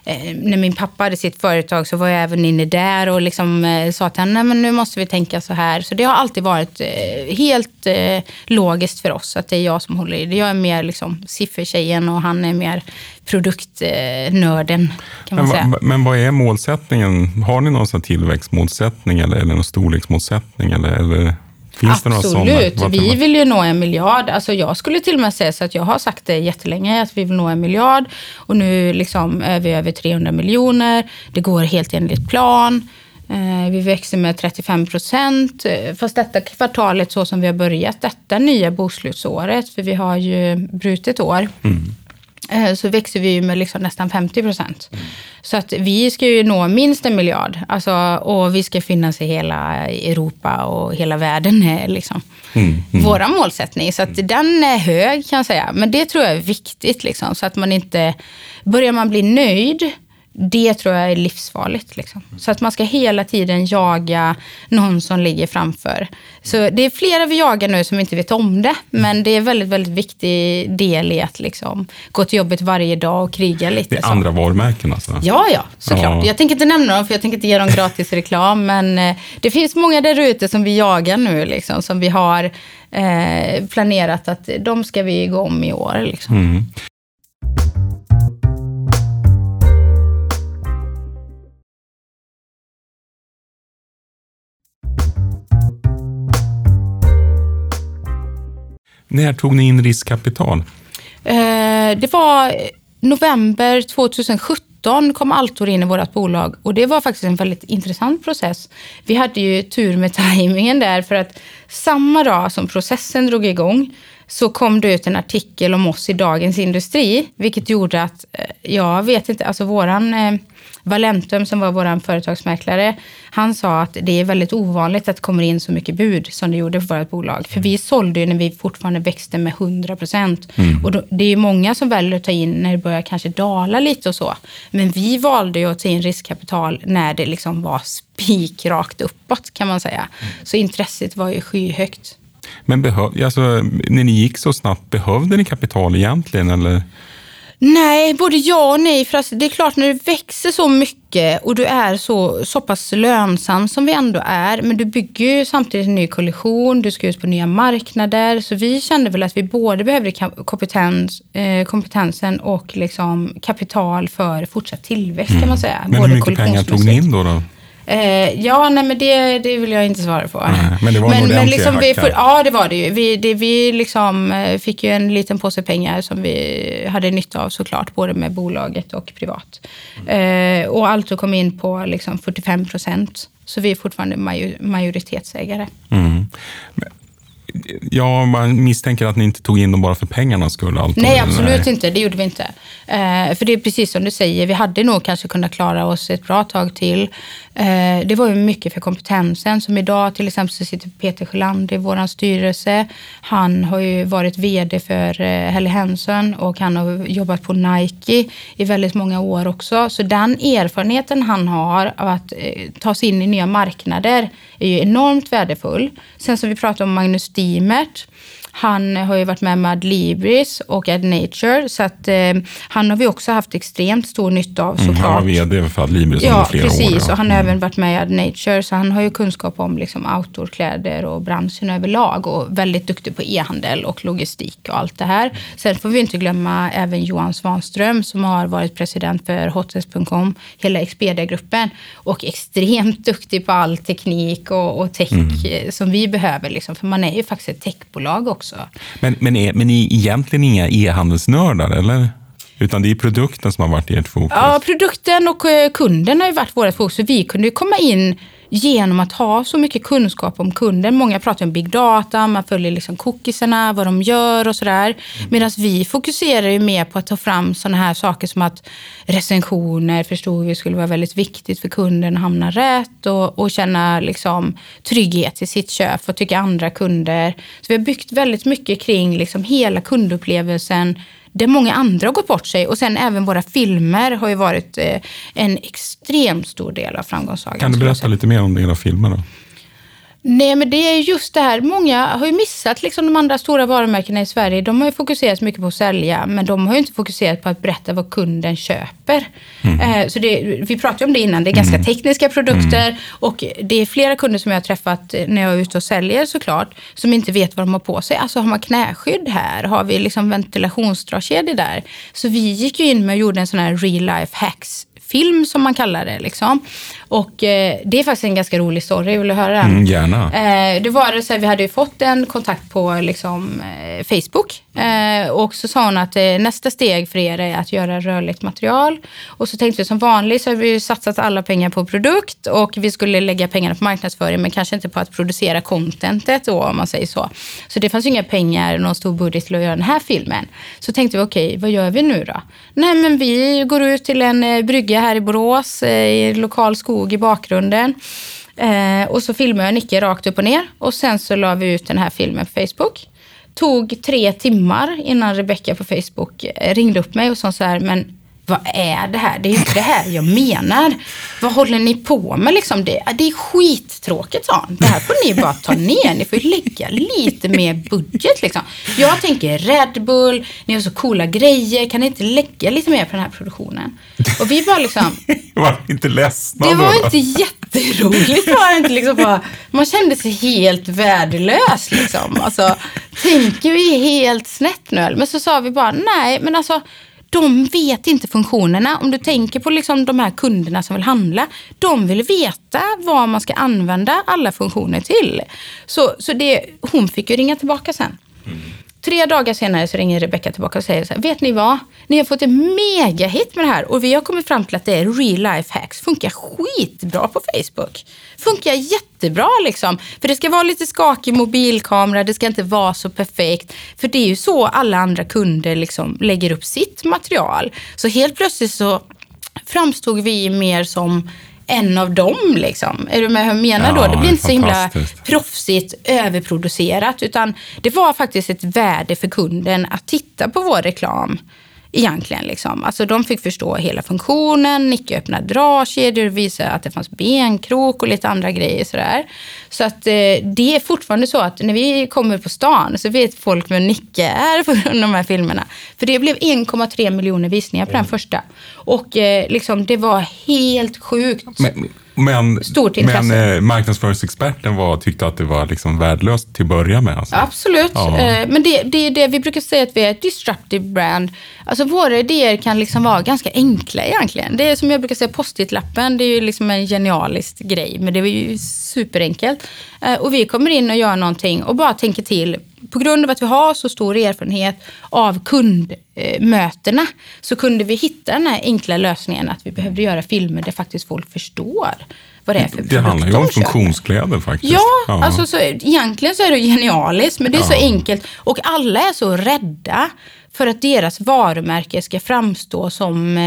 eh, när min pappa hade sitt företag så var jag även inne där och liksom, eh, sa till honom, men nu måste vi tänka så här. Så det har alltid varit eh, helt eh, logiskt för oss att det är jag som håller i det. Jag är mer liksom, siffertjejen och han är mer produktnörden. Kan man Men, säga. men vad är målsättningen? Har ni någon tillväxtmålsättning eller, eller någon storleksmålsättning? Eller, eller finns? Absolut. Vi vill ju nå en miljard. Alltså jag skulle till och med säga så att jag har sagt det jättelänge att vi vill nå en miljard. Och nu liksom är vi över 300 miljoner. Det går helt enligt plan. Eh, Vi växer med 35 procent. Fast detta kvartalet, så som vi har börjat detta nya bokslutsåret, för vi har ju brutit år, eh, så växer vi med liksom nästan 50 procent. Så att vi ska ju nå minst en miljard. Alltså, och vi ska finnas i hela Europa och hela världen är liksom Mm, våra målsättning. Så att den är hög kan jag säga. Men det tror jag är viktigt. Liksom, så att man inte... Börjar man bli nöjd, det tror jag är livsfarligt. Liksom. Så att man ska hela tiden jaga någon som ligger framför. Så det är flera vi jagar nu som inte vet om det. Men det är väldigt, väldigt viktig del i att liksom, gå till jobbet varje dag och kriga lite. Det är så. andra varumärken alltså? Ja, ja, såklart. Ja. Jag tänker inte nämna dem, för jag tänker inte ge dem gratis reklam. Men eh, det finns många där ute som vi jagar nu, liksom, som vi har eh, planerat att de ska vi gå om i år. Liksom. Mm. När tog ni in riskkapital? Eh, det var november 2017 kom Altor in i vårt bolag och det var faktiskt en väldigt intressant process. Vi hade ju tur med tajmingen där för att samma dag som processen drog igång så kom det ut en artikel om oss i Dagens Industri, vilket gjorde att, eh, jag vet inte, alltså våran eh, Valentum som var vår företagsmäklare, han sa att det är väldigt ovanligt att det kommer in så mycket bud som det gjorde för vårt bolag. För vi sålde ju när vi fortfarande växte med 100 procent. Och då, det är ju många som väljer att ta in när det börjar kanske dala lite och så. Men vi valde ju att ta in riskkapital när det liksom var spikrakt uppåt kan man säga. Så intresset var ju skyhögt. Men behöv, alltså, när ni gick så snabbt, behövde ni kapital egentligen? Eller? Nej, både ja och nej. För alltså, det är klart, när du växer så mycket och du är så, så pass lönsam som vi ändå är, men du bygger ju samtidigt en ny kollektion, du ska ut på nya marknader. Så vi kände väl att vi både behövde kompetens, eh, kompetensen och liksom kapital för fortsatt tillväxt kan man säga. Mm. Men Både hur mycket pengar tog ni in då? då? Eh, ja, nej men det, det vill jag inte svara på. Nej, men det var en ordentlig liksom vi får, Ja, det var det ju. Vi, det, vi liksom, eh, fick ju en liten påse pengar som vi hade nytta av såklart, både med bolaget och privat. Eh, och Alto kom in på liksom 45 procent. Så vi är fortfarande major, majoritetsägare. Mm. Men, Ja, man misstänker att ni inte tog in dem bara för pengarnas skull. Allt Nej, absolut inte. Det gjorde vi inte. Eh, för det är precis som du säger, vi hade nog kanske kunnat klara oss ett bra tag till. Eh, det var ju mycket för kompetensen. Som idag till exempel så sitter Peter Sjölander i vår styrelse. Han har ju varit vd för eh, Helly Hansen och han har jobbat på Nike i väldigt många år också. Så den erfarenheten han har av att eh, ta sig in i nya marknader är ju enormt värdefull. Sen som vi pratade om Magnus Dimert. Han har ju varit med med Adlibris och Ad Nature. Så att, eh, han har vi också haft extremt stor nytta av Mm, han var vd för Adlibris under Ja, flera precis. år. ja. Mm. Och han har även varit med i Ad Nature. Så han har ju kunskap om liksom, outdoorkläder och branschen överlag. Och väldigt duktig på e-handel och logistik och allt det här. Sen får vi inte glömma även Johan Svanström som har varit president för Hotels.com, hela Expedia-gruppen. Och extremt duktig på all teknik och, och tech Mm. eh, som vi behöver. Liksom. För man är ju faktiskt ett techbolag också. Men, men, är, men ni är egentligen inga e-handelsnördar, eller? Utan det är produkten som har varit ert fokus? Ja, produkten och eh, kunden har ju varit vårt fokus. Vi kunde ju komma in genom att ha så mycket kunskap om kunden. Många pratar om big data, man följer liksom cookiesarna, vad de gör och sådär. Medan vi fokuserar ju mer på att ta fram sådana här saker som att recensioner förstod vi skulle vara väldigt viktigt för kunden att hamna rätt och, och känna liksom trygghet i sitt köp och tycka andra kunder. Så vi har byggt väldigt mycket kring liksom hela kundupplevelsen där många andra har gått bort sig. Och sen även våra filmer har ju varit eh, en extremt stor del av framgångssagan. Kan du berätta lite mer om era filmer? Då? Nej, men det är just det här. Många har ju missat liksom de andra stora varumärkena i Sverige. De har ju fokuserat mycket på att sälja, men de har ju inte fokuserat på att berätta vad kunden köper. Mm. Eh, så det, vi pratade om det innan. Det är ganska mm. tekniska produkter mm. och det är flera kunder som jag har träffat när jag är ute och säljer såklart, som inte vet vad de har på sig. Alltså har man knäskydd här? Har vi liksom ventilationsdragkedjor där? Så vi gick ju in med och gjorde en sån här real life hacks film som man kallar det. Liksom. Och eh, det är faktiskt en ganska rolig story. Vill du höra den? Mm, gärna. Eh, det var det så här, vi hade ju fått en kontakt på liksom, eh, Facebook. Eh, och så sa hon att eh, nästa steg för er är att göra rörligt material. Och så tänkte vi som vanligt så har vi satsat alla pengar på produkt och vi skulle lägga pengarna på marknadsföring men kanske inte på att producera contentet då om man säger så. Så det fanns ju inga pengar, någon stor budget till att göra den här filmen. Så tänkte vi okej, okay, vad gör vi nu då? Nej men vi går ut till en eh, brygga här i Borås i lokal skog i bakgrunden. Eh, och så filmade jag Nicke rakt upp och ner och sen så la vi ut den här filmen på Facebook tog tre timmar innan Rebecca på Facebook eh, ringde upp mig och sa så här, men vad är det här? Det är ju inte det här jag menar. Vad håller ni på med liksom? Det, det är skittråkigt, sa han. Det här får ni bara ta ner. Ni får ju lägga lite mer budget liksom. Jag tänker Red Bull, ni har så coola grejer. Kan ni inte lägga lite mer på den här produktionen? Och vi bara liksom... var inte ledsna Det var inte jätteroligt. Var inte liksom bara, man kände sig helt värdelös liksom. Alltså, tänker vi helt snett nu? Men så sa vi bara, nej, men alltså de vet inte funktionerna. Om du tänker på liksom de här kunderna som vill handla. De vill veta vad man ska använda alla funktioner till. Så, så det, hon fick ju ringa tillbaka sen. Mm. Tre dagar senare så ringer Rebecca tillbaka och säger så här, vet ni vad? Ni har fått en megahit med det här och vi har kommit fram till att det är real life hacks. Funkar skitbra på Facebook. Funkar jättebra liksom. För det ska vara lite skakig mobilkamera, det ska inte vara så perfekt. För det är ju så alla andra kunder liksom lägger upp sitt material. Så helt plötsligt så framstod vi mer som en av dem. Liksom. Är du med hur jag menar ja, då? Det blir inte så himla proffsigt överproducerat utan det var faktiskt ett värde för kunden att titta på vår reklam egentligen. Liksom. Alltså, de fick förstå hela funktionen, Nicke öppnade dragkedjor, visade att det fanns benkrok och lite andra grejer. Sådär. Så att, eh, det är fortfarande så att när vi kommer på stan så vet folk vem Nicke är på grund av de här filmerna. För det blev 1,3 miljoner visningar på mm. den första. Och eh, liksom, det var helt sjukt. Men, men, Stort intresse. Men eh, marknadsföringsexperten var, tyckte att det var liksom värdelöst till att börja med. Alltså. Absolut. Ja. Eh, men det, det är det vi brukar säga att vi är ett disruptive brand. Alltså våra idéer kan liksom vara ganska enkla egentligen. Det är som jag brukar säga, post-it-lappen. Det är ju liksom en genialisk grej, men det är ju superenkelt. Eh, och vi kommer in och gör någonting och bara tänker till på grund av att vi har så stor erfarenhet av kundmötena så kunde vi hitta den här enkla lösningen att vi behövde göra filmer där faktiskt folk förstår vad det är för produkter Det handlar ju om funktionskläder faktiskt. Ja, ja. Alltså, så, egentligen så är det genialiskt men det är ja. så enkelt och alla är så rädda för att deras varumärke ska framstå som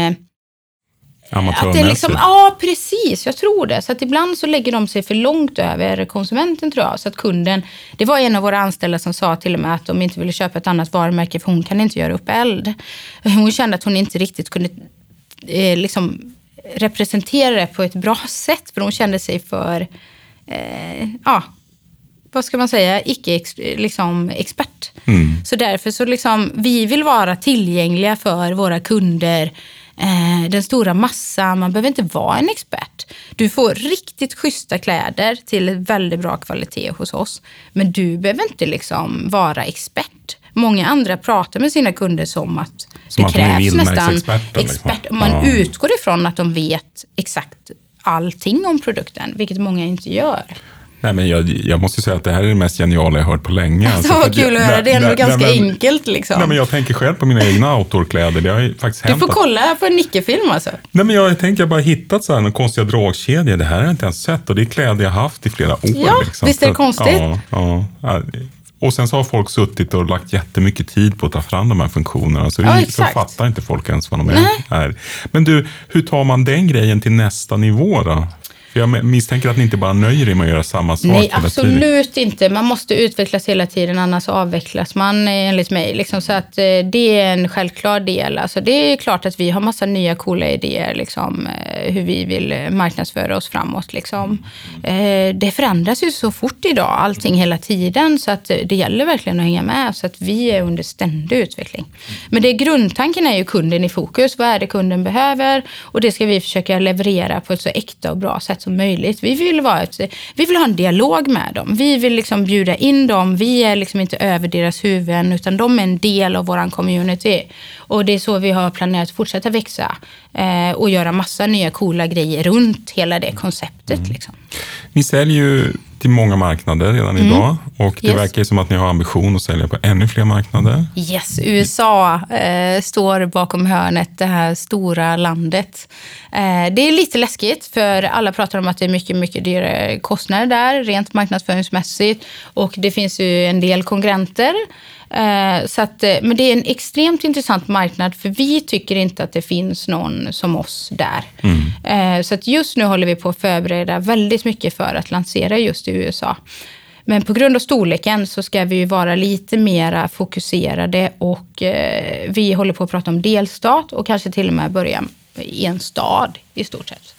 eh, Amatörmässigt? Liksom, ja, precis. Jag tror det. Så att ibland så lägger de sig för långt över konsumenten tror jag. Så att kunden, det var en av våra anställda som sa till och med att de inte ville köpa ett annat varumärke för hon kan inte göra upp eld. Hon kände att hon inte riktigt kunde eh, liksom, representera det på ett bra sätt. För hon kände sig för, eh, ja, vad ska man säga, icke-expert. Liksom, mm. Så därför så liksom, vi vill vara tillgängliga för våra kunder eh, den stora massan. Man behöver inte vara en expert. Du får riktigt schyssta kläder till väldigt bra kvalitet hos oss. Men du behöver inte liksom vara expert. Många andra pratar med sina kunder som att som det att krävs nästan expert. Liksom. Man ja. utgår ifrån att de vet exakt allting om produkten, vilket många inte gör. Nej, men jag, jag måste säga att det här är det mest geniala jag hört på länge. Alltså, alltså, vad kul att höra. Det är ändå ganska nej, men, enkelt. Liksom. Nej, men jag tänker själv på mina egna outdoorkläder. Det har faktiskt du får kolla på en Nicke-film alltså. Nej, men jag tänker jag bara hittat så här, några konstiga dragkedjor. Det här har jag inte ens sett och det är kläder jag haft i flera år. Ja, liksom. visst är det konstigt? Ja, ja. Och sen så har folk suttit och lagt jättemycket tid på att ta fram de här funktionerna. Så, ja, så fattar inte folk ens vad de är. är. Men du, hur tar man den grejen till nästa nivå då? Jag misstänker att ni inte bara nöjer er med att göra samma sak Nej, absolut inte. Man måste utvecklas hela tiden, annars avvecklas man eh, enligt mig. Liksom, så att, eh, det är en självklar del. Alltså, det är klart att vi har massa nya coola idéer, liksom, eh, hur vi vill marknadsföra oss framåt. Liksom. Det förändras ju så fort idag, allting hela tiden, så att det gäller verkligen att hänga med. Så att vi är under ständig utveckling. Men det grundtanken är ju kunden i fokus. Vad är det kunden behöver? Och det ska vi försöka leverera på ett så äkta och bra sätt som möjligt. Vi vill, vara ett, vi vill ha en dialog med dem. Vi vill liksom bjuda in dem. Vi är liksom inte över deras huvuden, utan de är en del av vår community. Och det är så vi har planerat att fortsätta växa eh, och göra massa nya coola grejer runt hela det konceptet. Mm. Liksom. Ni säljer ju till många marknader redan idag och det Yes. verkar ju som att ni har ambition att sälja på ännu fler marknader. Yes, USA eh, står bakom hörnet, det här stora landet. Eh, det är lite läskigt, för alla pratar om att det är mycket, mycket dyrare kostnader där, rent marknadsföringsmässigt. Och det finns ju en del konkurrenter. Eh, så att, eh, men det är en extremt intressant marknad, för vi tycker inte att det finns någon som oss där. Eh, så att just nu håller vi på att förbereda väldigt mycket för att lansera just i USA. Men på grund av storleken så ska vi vara lite mera fokuserade och vi håller på att prata om delstat och kanske till och med börja i en stad i stort sett.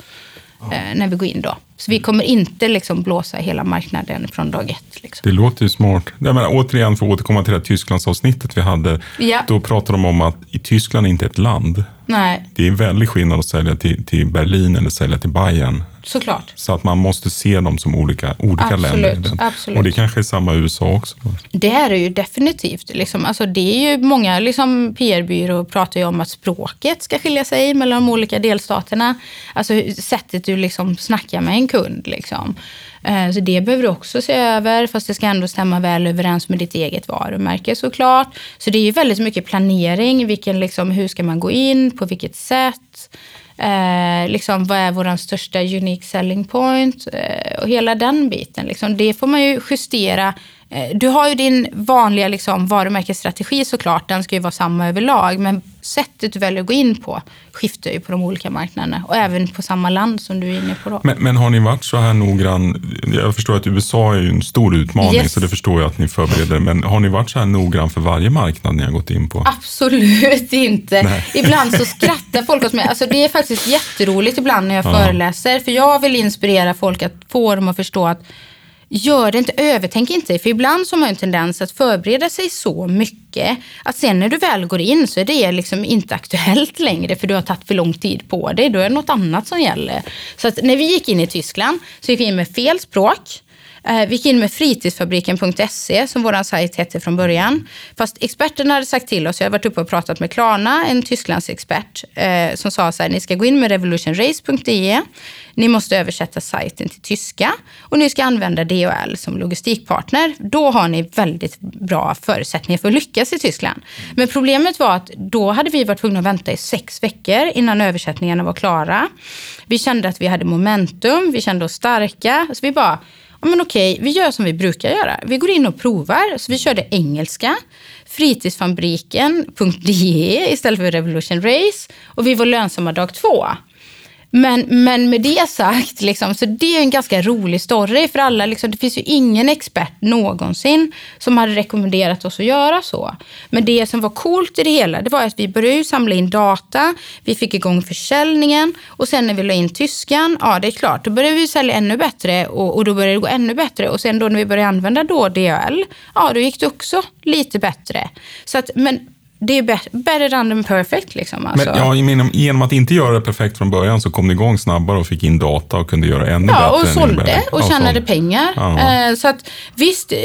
Eh, när vi går in då. Så vi kommer inte liksom blåsa hela marknaden från dag ett. Liksom. Det låter ju smart. Jag menar, återigen, för att återkomma till det här Tysklandsavsnittet vi hade. Ja. Då pratade de om att i Tyskland är inte ett land. Nej, Det är en väldig skillnad att sälja till, till Berlin eller sälja till Bayern. såklart. Så att man måste se dem som olika, olika Absolut, länder. absolut. Och det kanske är samma USA också. Det är det ju definitivt. Liksom. Alltså, det är ju många liksom, PR-byråer pratar ju om att språket ska skilja sig mellan de olika delstaterna. Alltså sättet du liksom snackar med en kund. Liksom. Eh, så det behöver du också se över, fast det ska ändå stämma väl överens med ditt eget varumärke såklart. Så det är ju väldigt mycket planering. Vilken, liksom, hur ska man gå in? På vilket sätt? Eh, liksom, vad är vår största unique selling point? Eh, och hela den biten. Liksom, det får man ju justera. Eh, du har ju din vanliga liksom, varumärkesstrategi såklart. Den ska ju vara samma överlag. Men sättet du väljer att gå in på skiftar ju på de olika marknaderna. Och även på samma land som du är inne på då. Men, men har ni varit så här noggrann? Jag förstår att USA är ju en stor utmaning, Yes. så det förstår jag att ni förbereder. Men har ni varit så här noggrann för varje marknad ni har gått in på? Absolut inte. Nej. Ibland så skrattar folk åt mig. Alltså det är faktiskt jätteroligt ibland när jag föreläser. För jag vill inspirera folk att få dem att förstå att Gör det inte, övertänk inte. För ibland så har man en tendens att förbereda sig så mycket att sen när du väl går in så är det liksom inte aktuellt längre för du har tagit för lång tid på dig. Då är det något annat som gäller. Så att när vi gick in i Tyskland så gick vi in med fel språk. Eh, Vi gick in med fritidsfabriken.se som vår sajt hette från början. Fast experterna hade sagt till oss, jag har varit uppe och pratat med Klarna, en Tysklandsexpert, eh, som sa så här, ni ska gå in med revolutionrace.de, ni måste översätta sajten till tyska och ni ska använda DHL som logistikpartner. Då har ni väldigt bra förutsättningar för att lyckas i Tyskland. Men problemet var att då hade vi varit tvungna att vänta i sex veckor innan översättningarna var klara. Vi kände att vi hade momentum, vi kände oss starka, så vi bara Ja, men okej, vi gör som vi brukar göra. Vi går in och provar. Så vi körde engelska, fritidsfabriken.de istället för Revolution Race. Och vi var lönsamma dag två. Men, men med det sagt, liksom, så det är en ganska rolig story för alla. Liksom, det finns ju ingen expert någonsin som hade rekommenderat oss att göra så. Men det som var coolt i det hela, det var att vi började samla in data, vi fick igång försäljningen och sen när vi la in tyskan, ja det är klart, då började vi sälja ännu bättre och, och då började det gå ännu bättre. Och sen då när vi började använda då DHL, ja då gick det också lite bättre. Så att, men det är bet- better than perfect liksom. Alltså. Men ja, genom, genom att inte göra det perfekt från början så kom ni igång snabbare och fick in data och kunde göra ännu bättre. Ja, och än sålde och tjänade sålde. pengar. Eh, Så att visst, eh,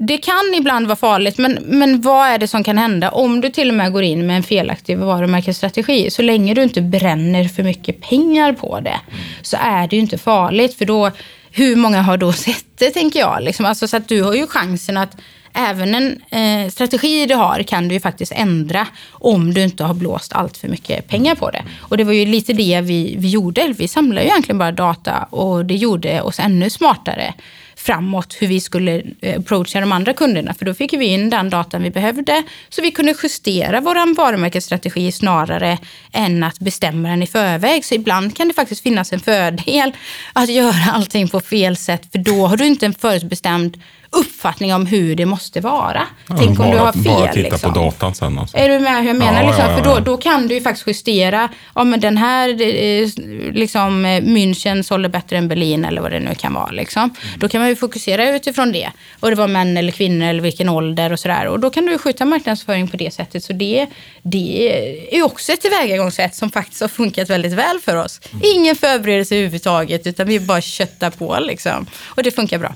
det kan ibland vara farligt, men, men vad är det som kan hända om du till och med går in med en felaktig varumärkesstrategi? Så länge du inte bränner för mycket pengar på det, så är det ju inte farligt. För då, hur många har då sett det, tänker jag? Liksom, alltså, så att du har ju chansen att Även en eh, strategi du har kan du ju faktiskt ändra om du inte har blåst allt för mycket pengar på det. Och det var ju lite det vi, vi gjorde. Vi samlade ju egentligen bara data och det gjorde oss ännu smartare. framåt hur vi skulle eh, approacha de andra kunderna. För då fick vi in den datan vi behövde så vi kunde justera vår varumärkesstrategi snarare än att bestämma den i förväg. Så ibland kan det faktiskt finnas en fördel att göra allting på fel sätt för då har du inte en förutbestämd uppfattning om hur det måste vara. Ja, Tänk om bara, du har fel. Bara titta liksom. på datan sen. Alltså. Är du med hur jag menar? Ja, liksom? ja, För då, då kan du ju faktiskt justera. Ja, men den här eh, liksom, eh, München sålde bättre än Berlin eller vad det nu kan vara. Liksom. Mm. Då kan man ju fokusera utifrån det. Och det var män eller kvinnor eller vilken ålder och sådär. Och då kan du ju skjuta marknadsföring på det sättet. Så det, det är också ett tillvägagångssätt som faktiskt har funkat väldigt väl för oss. Mm. Ingen förberedelse överhuvudtaget utan vi bara köttar på liksom. Och det funkar bra.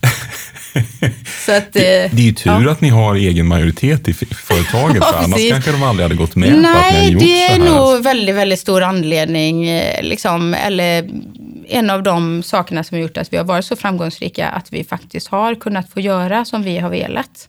Så att, eh, Det är ju tur ja. att ni har egen majoritet i företaget, Ja, för annars precis. kanske de aldrig hade gått med på att ni har Nej, gjort det är nog väldigt, väldigt stor anledning. eh, Liksom, eller en av de sakerna som har gjort att vi har varit så framgångsrika, att vi faktiskt har kunnat få göra som vi har velat.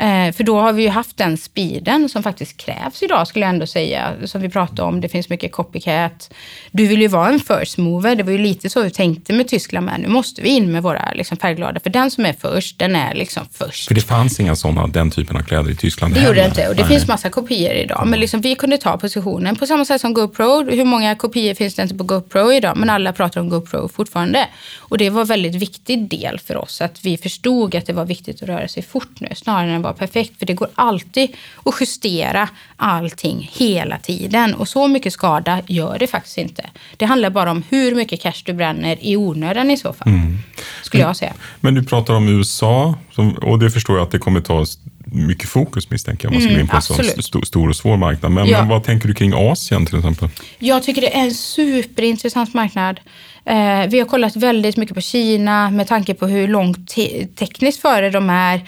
Eh, för då har vi ju haft den speeden som faktiskt krävs idag, skulle jag ändå säga. Som vi pratade om, det finns mycket copycat. Du vill ju vara en first mover. Det var ju lite så vi tänkte med Tyskland med. Nu måste vi in med våra liksom, färgglada. För den som är först, den är liksom först. För det fanns inga sådana, den typen av kläder i Tyskland Det gjorde det inte och det Nej. finns massa kopior idag. Men liksom, vi kunde ta positionen på samma sätt som GoPro. Hur många kopior finns det inte på GoPro idag? Men alla pratar om GoPro fortfarande. Och det var en väldigt viktig del för oss. Att vi förstod att det var viktigt att röra sig fort nu. Snarare än att vara perfekt. För det går alltid att justera allting hela tiden. Och så mycket skada gör det faktiskt inte. Det handlar bara om hur mycket cash du bränner i onödan i så fall. Mm. Skulle jag säga. Men du pratar om USA, och det förstår jag att det kommer ta mycket fokus misstänker jag, om man ska gå in på en sån Mm, st- stor och svår marknad. Men, Ja. men vad tänker du kring Asien till exempel? Jag tycker det är en superintressant marknad. Eh, vi har kollat väldigt mycket på Kina med tanke på hur långt te- tekniskt före de är.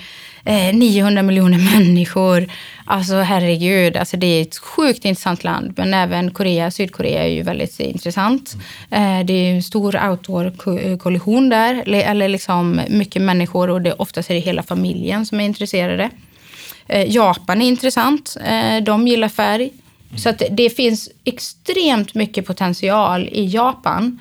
Eh, 900 miljoner människor. Alltså herregud, alltså det är ett sjukt intressant land. Men även Korea, Sydkorea är ju väldigt intressant. Eh, det är en stor outdoor-kollision där. Eller- liksom mycket människor och det, oftast är det hela familjen som är intresserade. Eh, Japan är intressant. Eh, de gillar färg. Så att det finns extremt mycket potential i Japan.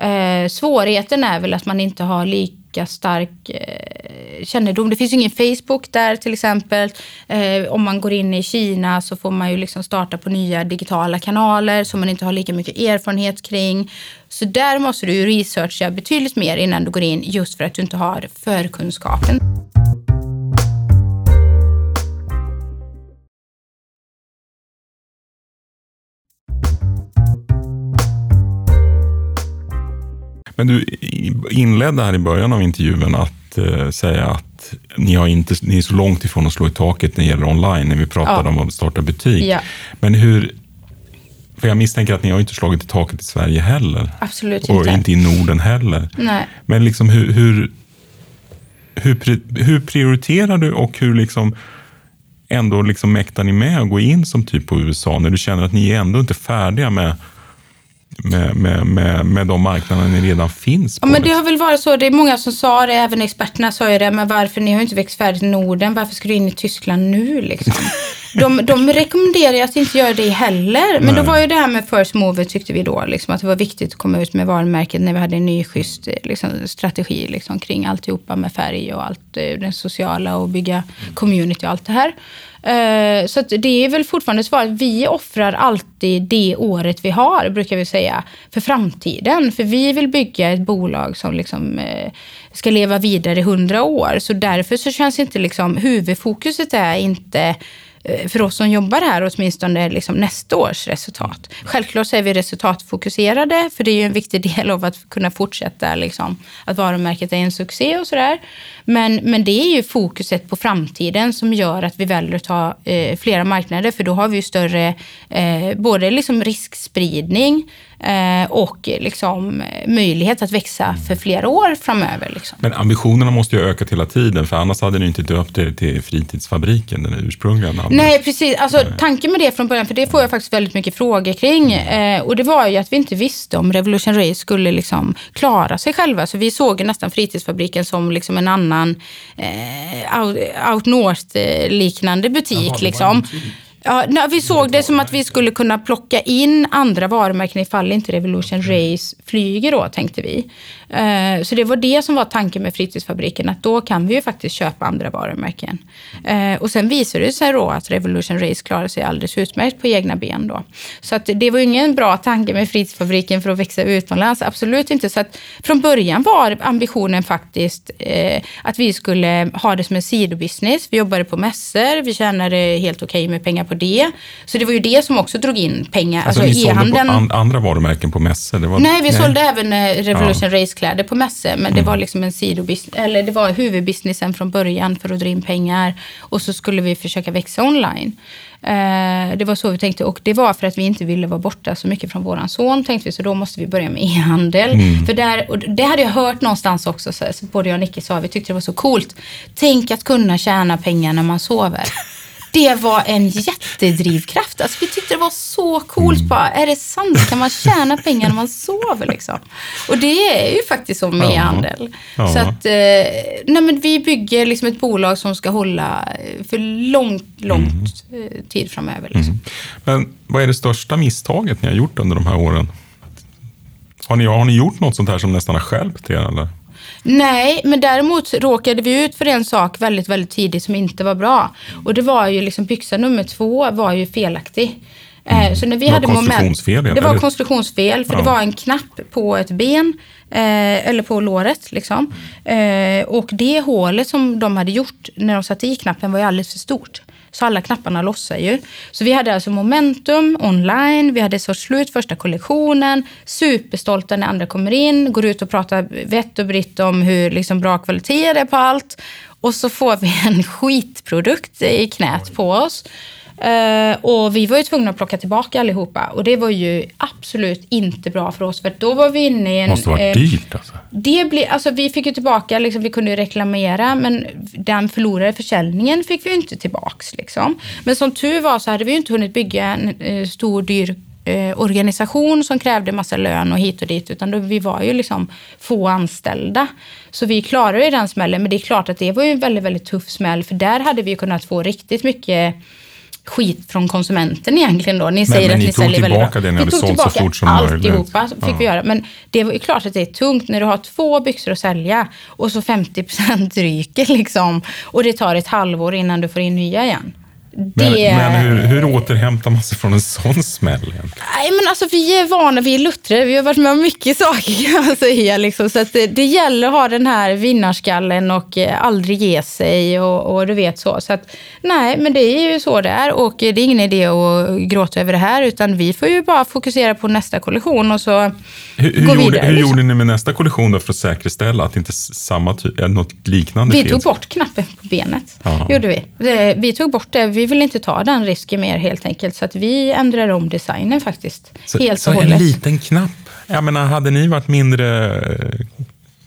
Eh, svårigheten är väl att man inte har lika stark eh, kännedom. Det finns ju ingen Facebook där till exempel. Eh, om man går in i Kina så får man ju liksom starta på nya digitala kanaler som man inte har lika mycket erfarenhet kring. Så där måste du ju researcha betydligt mer innan du går in just för att du inte har förkunskapen. Men du inledde här i början av intervjun att eh, säga att ni, har inte, ni är så långt ifrån att slå i taket när det gäller online, när vi pratade Ja. om att starta butik. Ja. Men hur... För jag misstänker att ni har inte slagit i taket i Sverige heller. Absolut Och inte. inte i Norden heller. Nej. Men liksom hur, hur, hur, hur prioriterar du och hur liksom ändå liksom mäktar ni med att gå in som typ på USA när du känner att ni är ändå inte färdiga med, med, med, med, med de marknader ni redan finns på? Ja, men det liksom? har väl varit så. Det är många som sa det, även experterna sa ju det. Men varför, ni har ju inte växt färdigt i Norden. Varför ska du in i Tyskland nu liksom? De, de rekommenderar att inte göra det heller. Men Nej. då var ju det här med first mover tyckte vi då. Liksom, att det var viktigt att komma ut med varumärket när vi hade en ny schysst liksom, strategi liksom, kring alltihopa med färg och allt eh, det sociala och bygga community och allt det här. Eh, så det är väl fortfarande svaret. Vi offrar alltid det året vi har, brukar vi säga, för framtiden. För vi vill bygga ett bolag som liksom, eh, ska leva vidare i hundra år. Så därför så känns inte liksom, huvudfokuset är inte Eh, för oss som jobbar här åtminstone liksom nästa års resultat. Självklart så är vi resultatfokuserade, för det är ju en viktig del av att kunna fortsätta liksom, att varumärket är en succé och sådär. Men, men det är ju fokuset på framtiden som gör att vi väljer att ta eh, flera marknader, för då har vi ju större eh, både liksom riskspridning eh, och liksom eh, möjlighet att växa för flera år framöver. Liksom. Men ambitionerna måste ju ha ökat hela tiden, för annars hade ni inte döpt er till Fritidsfabriken, den ursprungliga namnet. Nej, precis. Alltså, tanken med det från början, för det får jag faktiskt väldigt mycket frågor kring. Eh, och det var ju att vi inte visste om Revolution Race skulle liksom klara sig själva. Så vi såg ju nästan Fritidsfabriken som liksom en annan eh, Out, out North-liknande butik. liksom. Ja, nej, vi såg det som att vi skulle kunna plocka in andra varumärken ifall inte Revolution Race flyger då, tänkte vi. Eh, så det var det som var tanken med fritidsfabriken, att då kan vi ju faktiskt köpa andra varumärken. Eh, och sen visade det sig då att Revolution Race klarade sig alldeles utmärkt på egna ben då. Så att det var ingen bra tanke med fritidsfabriken för att växa utomlands, absolut inte. Så att från början var ambitionen faktiskt eh, att vi skulle ha det som en sidobusiness. Vi jobbade på mässor, vi tjänade helt okej okay med pengar på det. Så det var ju det som också drog in pengar. Alltså, alltså ni sålde på an andra varumärken på mässor? Var... Nej, vi nej. sålde även Revolution ja. Racekläder på mässor. Men mm. det var liksom en sidobusiness, eller det var huvudbusinessen från början för att dra in pengar. Och så skulle vi försöka växa online. Eh, det var så vi tänkte och det var för att vi inte ville vara borta så mycket från våran son tänkte vi, så då måste vi börja med e-handel. Mm. För där, och det hade jag hört någonstans också, så, så både jag och Nicky sa, vi tyckte det var så coolt. Tänk att kunna tjäna pengar när man sover. Det var en jättedrivkraft. Alltså, vi tyckte det var så coolt. Mm. Bara, är det sant? Kan man tjäna pengar när man sover? Liksom? Och det är ju faktiskt så med ja. handel. Ja. Så att, eh, nej, men vi bygger liksom ett bolag som ska hålla för långt, långt mm. Eh, tid framöver. Liksom. Mm. Men vad är det största misstaget ni har gjort under de här åren? Har ni, har ni gjort något sånt här som nästan har skälpt er? Eller? Nej, men däremot råkade vi ut för en sak väldigt, väldigt tidigt som inte var bra. Och det var ju liksom byxa nummer två var ju felaktig. Eh, mm. Så när vi det hade konstruktionsfel? Moment, det var konstruktionsfel, för ja. det var en knapp på ett ben, eh, eller på låret. Liksom. Eh, och det hålet som de hade gjort när de satte i knappen var ju alldeles för stort. Så alla knapparna lossar ju. Så vi hade alltså momentum online, vi hade så slut första kollektionen, superstolta när andra kommer in, går ut och pratar vett och britt om hur liksom bra kvalitet det är på allt. Och så får vi en skitprodukt i knät på oss. Uh, och vi var ju tvungna att plocka tillbaka allihopa. Och det var ju absolut inte bra för oss. För då var vi inne i en... måste varit uh, dyrt alltså. Det ble, alltså. Vi fick ju tillbaka, liksom, vi kunde ju reklamera. Men den förlorade försäljningen fick vi inte tillbaka. Liksom. Men som tur var så hade vi ju inte hunnit bygga en uh, stor, dyr organisation som krävde massa lön och hit och dit. Utan då, vi var ju liksom få anställda. Så vi klarade ju den smällen. Men det är klart att det var ju en väldigt, väldigt tuff smäll. För där hade vi kunnat få riktigt mycket skit från konsumenten egentligen då. Ni säger men, att ni, ni säljer väldigt bra. det ni hade sålt så fort som möjligt. Alltihopa fick ja. vi göra. Men det ju klart att det är tungt när du har två byxor att sälja och så 50 procent ryker liksom. Och det tar ett halvår innan du får in nya igen. Det... Men, men hur, hur återhämtar man sig från en sån smäll? Nej, men alltså, vi är vana, vi är luttrade, vi har varit med om mycket saker kan man säga. Liksom. Så det, det gäller att ha den här vinnarskallen och eh, aldrig ge sig och, och, du vet så. så att, nej, men det är ju så det är och det är ingen idé att gråta över det här utan vi får ju bara fokusera på nästa kollektion och så hur, hur, gå vidare. Gjorde, hur liksom. gjorde ni med nästa kollektion då för att säkerställa att inte samma typ, något liknande Vi finns? tog bort knappen på benet. Aha. gjorde vi. Vi tog bort det. Vi vi vill inte ta den risken mer helt enkelt. Så att vi ändrar om designen faktiskt. Så, helt så en liten knapp. Jag menar, hade ni varit mindre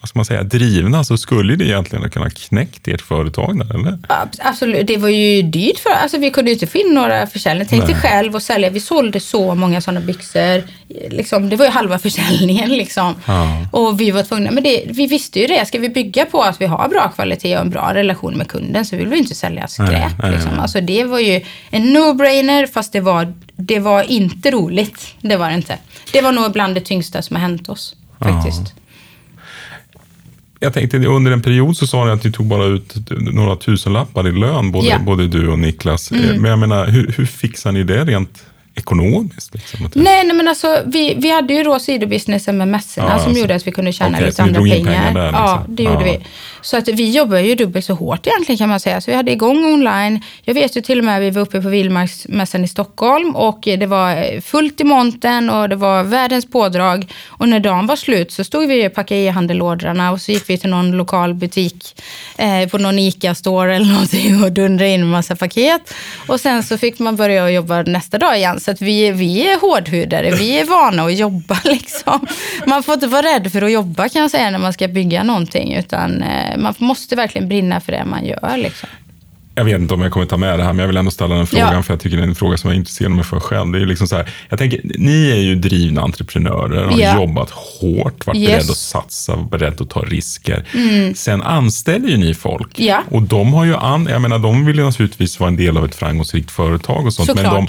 vad ska man säga, drivna så skulle det egentligen ha kunnat knäckt ert företag där, eller? Absolut, det var ju dyrt för alltså vi kunde ju inte få in några försäljningar. Tänk dig själv att sälja, vi sålde så många sådana byxor. Liksom, det var ju halva försäljningen liksom. Ja. Och vi var tvungna, men det, vi visste ju det, ska vi bygga på att vi har bra kvalitet och en bra relation med kunden så vill vi inte sälja skräp. Nej, nej, liksom. nej. Alltså, det var ju en no-brainer fast det var, det var inte roligt. Det var det inte. Det var nog bland det tyngsta som har hänt oss faktiskt. Ja jag tänkte under en period så sa ni att ni tog bara ut några tusenlappar i lön, både, ja. både du och Niklas. Mm. Men jag menar, hur, hur fixar ni det rent ekonomiskt? Liksom, nej, nej, men alltså vi, vi hade ju då sidobusinessen med mässorna ja, som alltså, gjorde att vi kunde tjäna okay, lite andra pengar. pengar där, liksom. Ja, det gjorde vi. Så att vi jobbar ju dubbelt så hårt egentligen kan man säga. Så vi hade igång online. Jag vet ju till och med vi var uppe på Vildmarksmässan i Stockholm och det var fullt i monten och det var världens pådrag. Och när dagen var slut så stod vi och packade e-handellådorna och så gick vi till någon lokal butik eh, på någon ICA-store eller någonting och dundrade in en massa paket. Och sen så fick man börja jobba nästa dag igen. Så att vi, vi är hårdhudade, vi är vana att jobba liksom. Man får inte vara rädd för att jobba kan jag säga när man ska bygga någonting. Utan eh, man måste verkligen brinna för det man gör. Liksom. Jag vet inte om jag kommer ta med det här, men jag vill ändå ställa den frågan, ja. för jag tycker det är en fråga som jag intresserar mig för själv. Det är liksom så här, jag tänker, ni är ju drivna entreprenörer, har ja. jobbat hårt, varit yes. beredda att satsa, beredda att ta risker. Mm. Sen anställer ju ni folk. Ja. Och de har ju an, jag menar, de vill ju naturligtvis vara en del av ett framgångsrikt företag och sånt, Såklart. men de,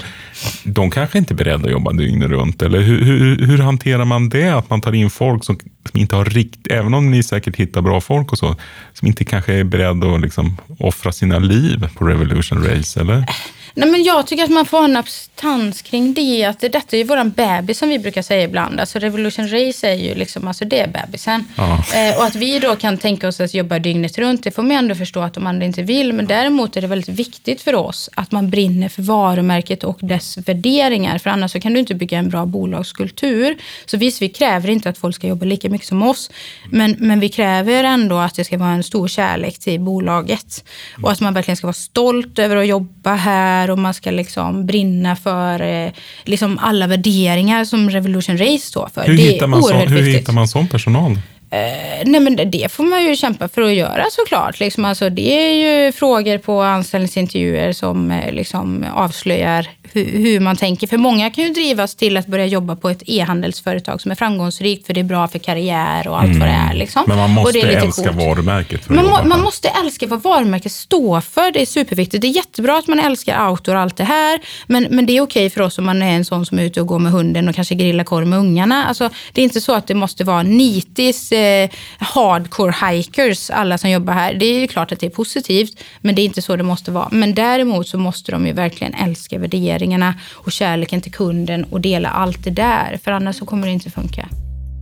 de kanske inte är beredda att jobba dygnet runt. Eller hur, hur, hur hanterar man det? Att man tar in folk som, som, inte har rikt, även om ni säkert hittar bra folk och så, som inte kanske är beredda att liksom offra sina liv på Revolution Race, eller? Nej, men jag tycker att man får ha en abstans kring det. Att det, detta är ju våran bebis som vi brukar säga ibland. Alltså Revolution Race är ju liksom, alltså det är bebisen. Ja. Eh, och att vi då kan tänka oss att jobba dygnet runt, det får man ändå förstå att de andra inte vill. Men däremot är det väldigt viktigt för oss att man brinner för varumärket och dess värderingar. För annars så kan du inte bygga en bra bolagskultur. Så visst, vi kräver inte att folk ska jobba lika mycket som oss. Men, men vi kräver ändå att det ska vara en stor kärlek till bolaget. Och att man verkligen ska vara stolt över att jobba här och man ska liksom brinna för eh, liksom alla värderingar som Revolution Race står för. Hur, det hittar man, så, hur viktigt. hittar man sån personal? Eh, nej men det, det får man ju kämpa för att göra såklart. Liksom, alltså, det är ju frågor på anställningsintervjuer som eh, liksom, avslöjar hur, man tänker. För många kan ju drivas till att börja jobba på ett e-handelsföretag som är framgångsrikt för det är bra för karriär och allt vad det är. Liksom. Mm. Men man måste älska coolt. varumärket för Man, må, man måste älska vad varumärket står för. Det är superviktigt. Det är jättebra att man älskar outdoor och allt det här. Men, men det är okej för oss om man är en sån som är ute och går med hunden och kanske grillar korv med ungarna. Alltså, det är inte så att det måste vara nitis, eh, hardcore hikers, alla som jobbar här. Det är ju klart att det är positivt, men det är inte så det måste vara. Men däremot så måste de ju verkligen älska värderingarna och kärleken till kunden och dela allt det där. För annars så kommer det inte funka.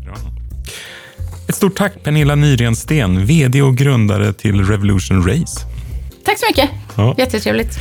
Bra. Ett stort tack Pernilla Nyrensten, VD och grundare till Revolution Race. Tack så mycket. Ja. Jättetrevligt.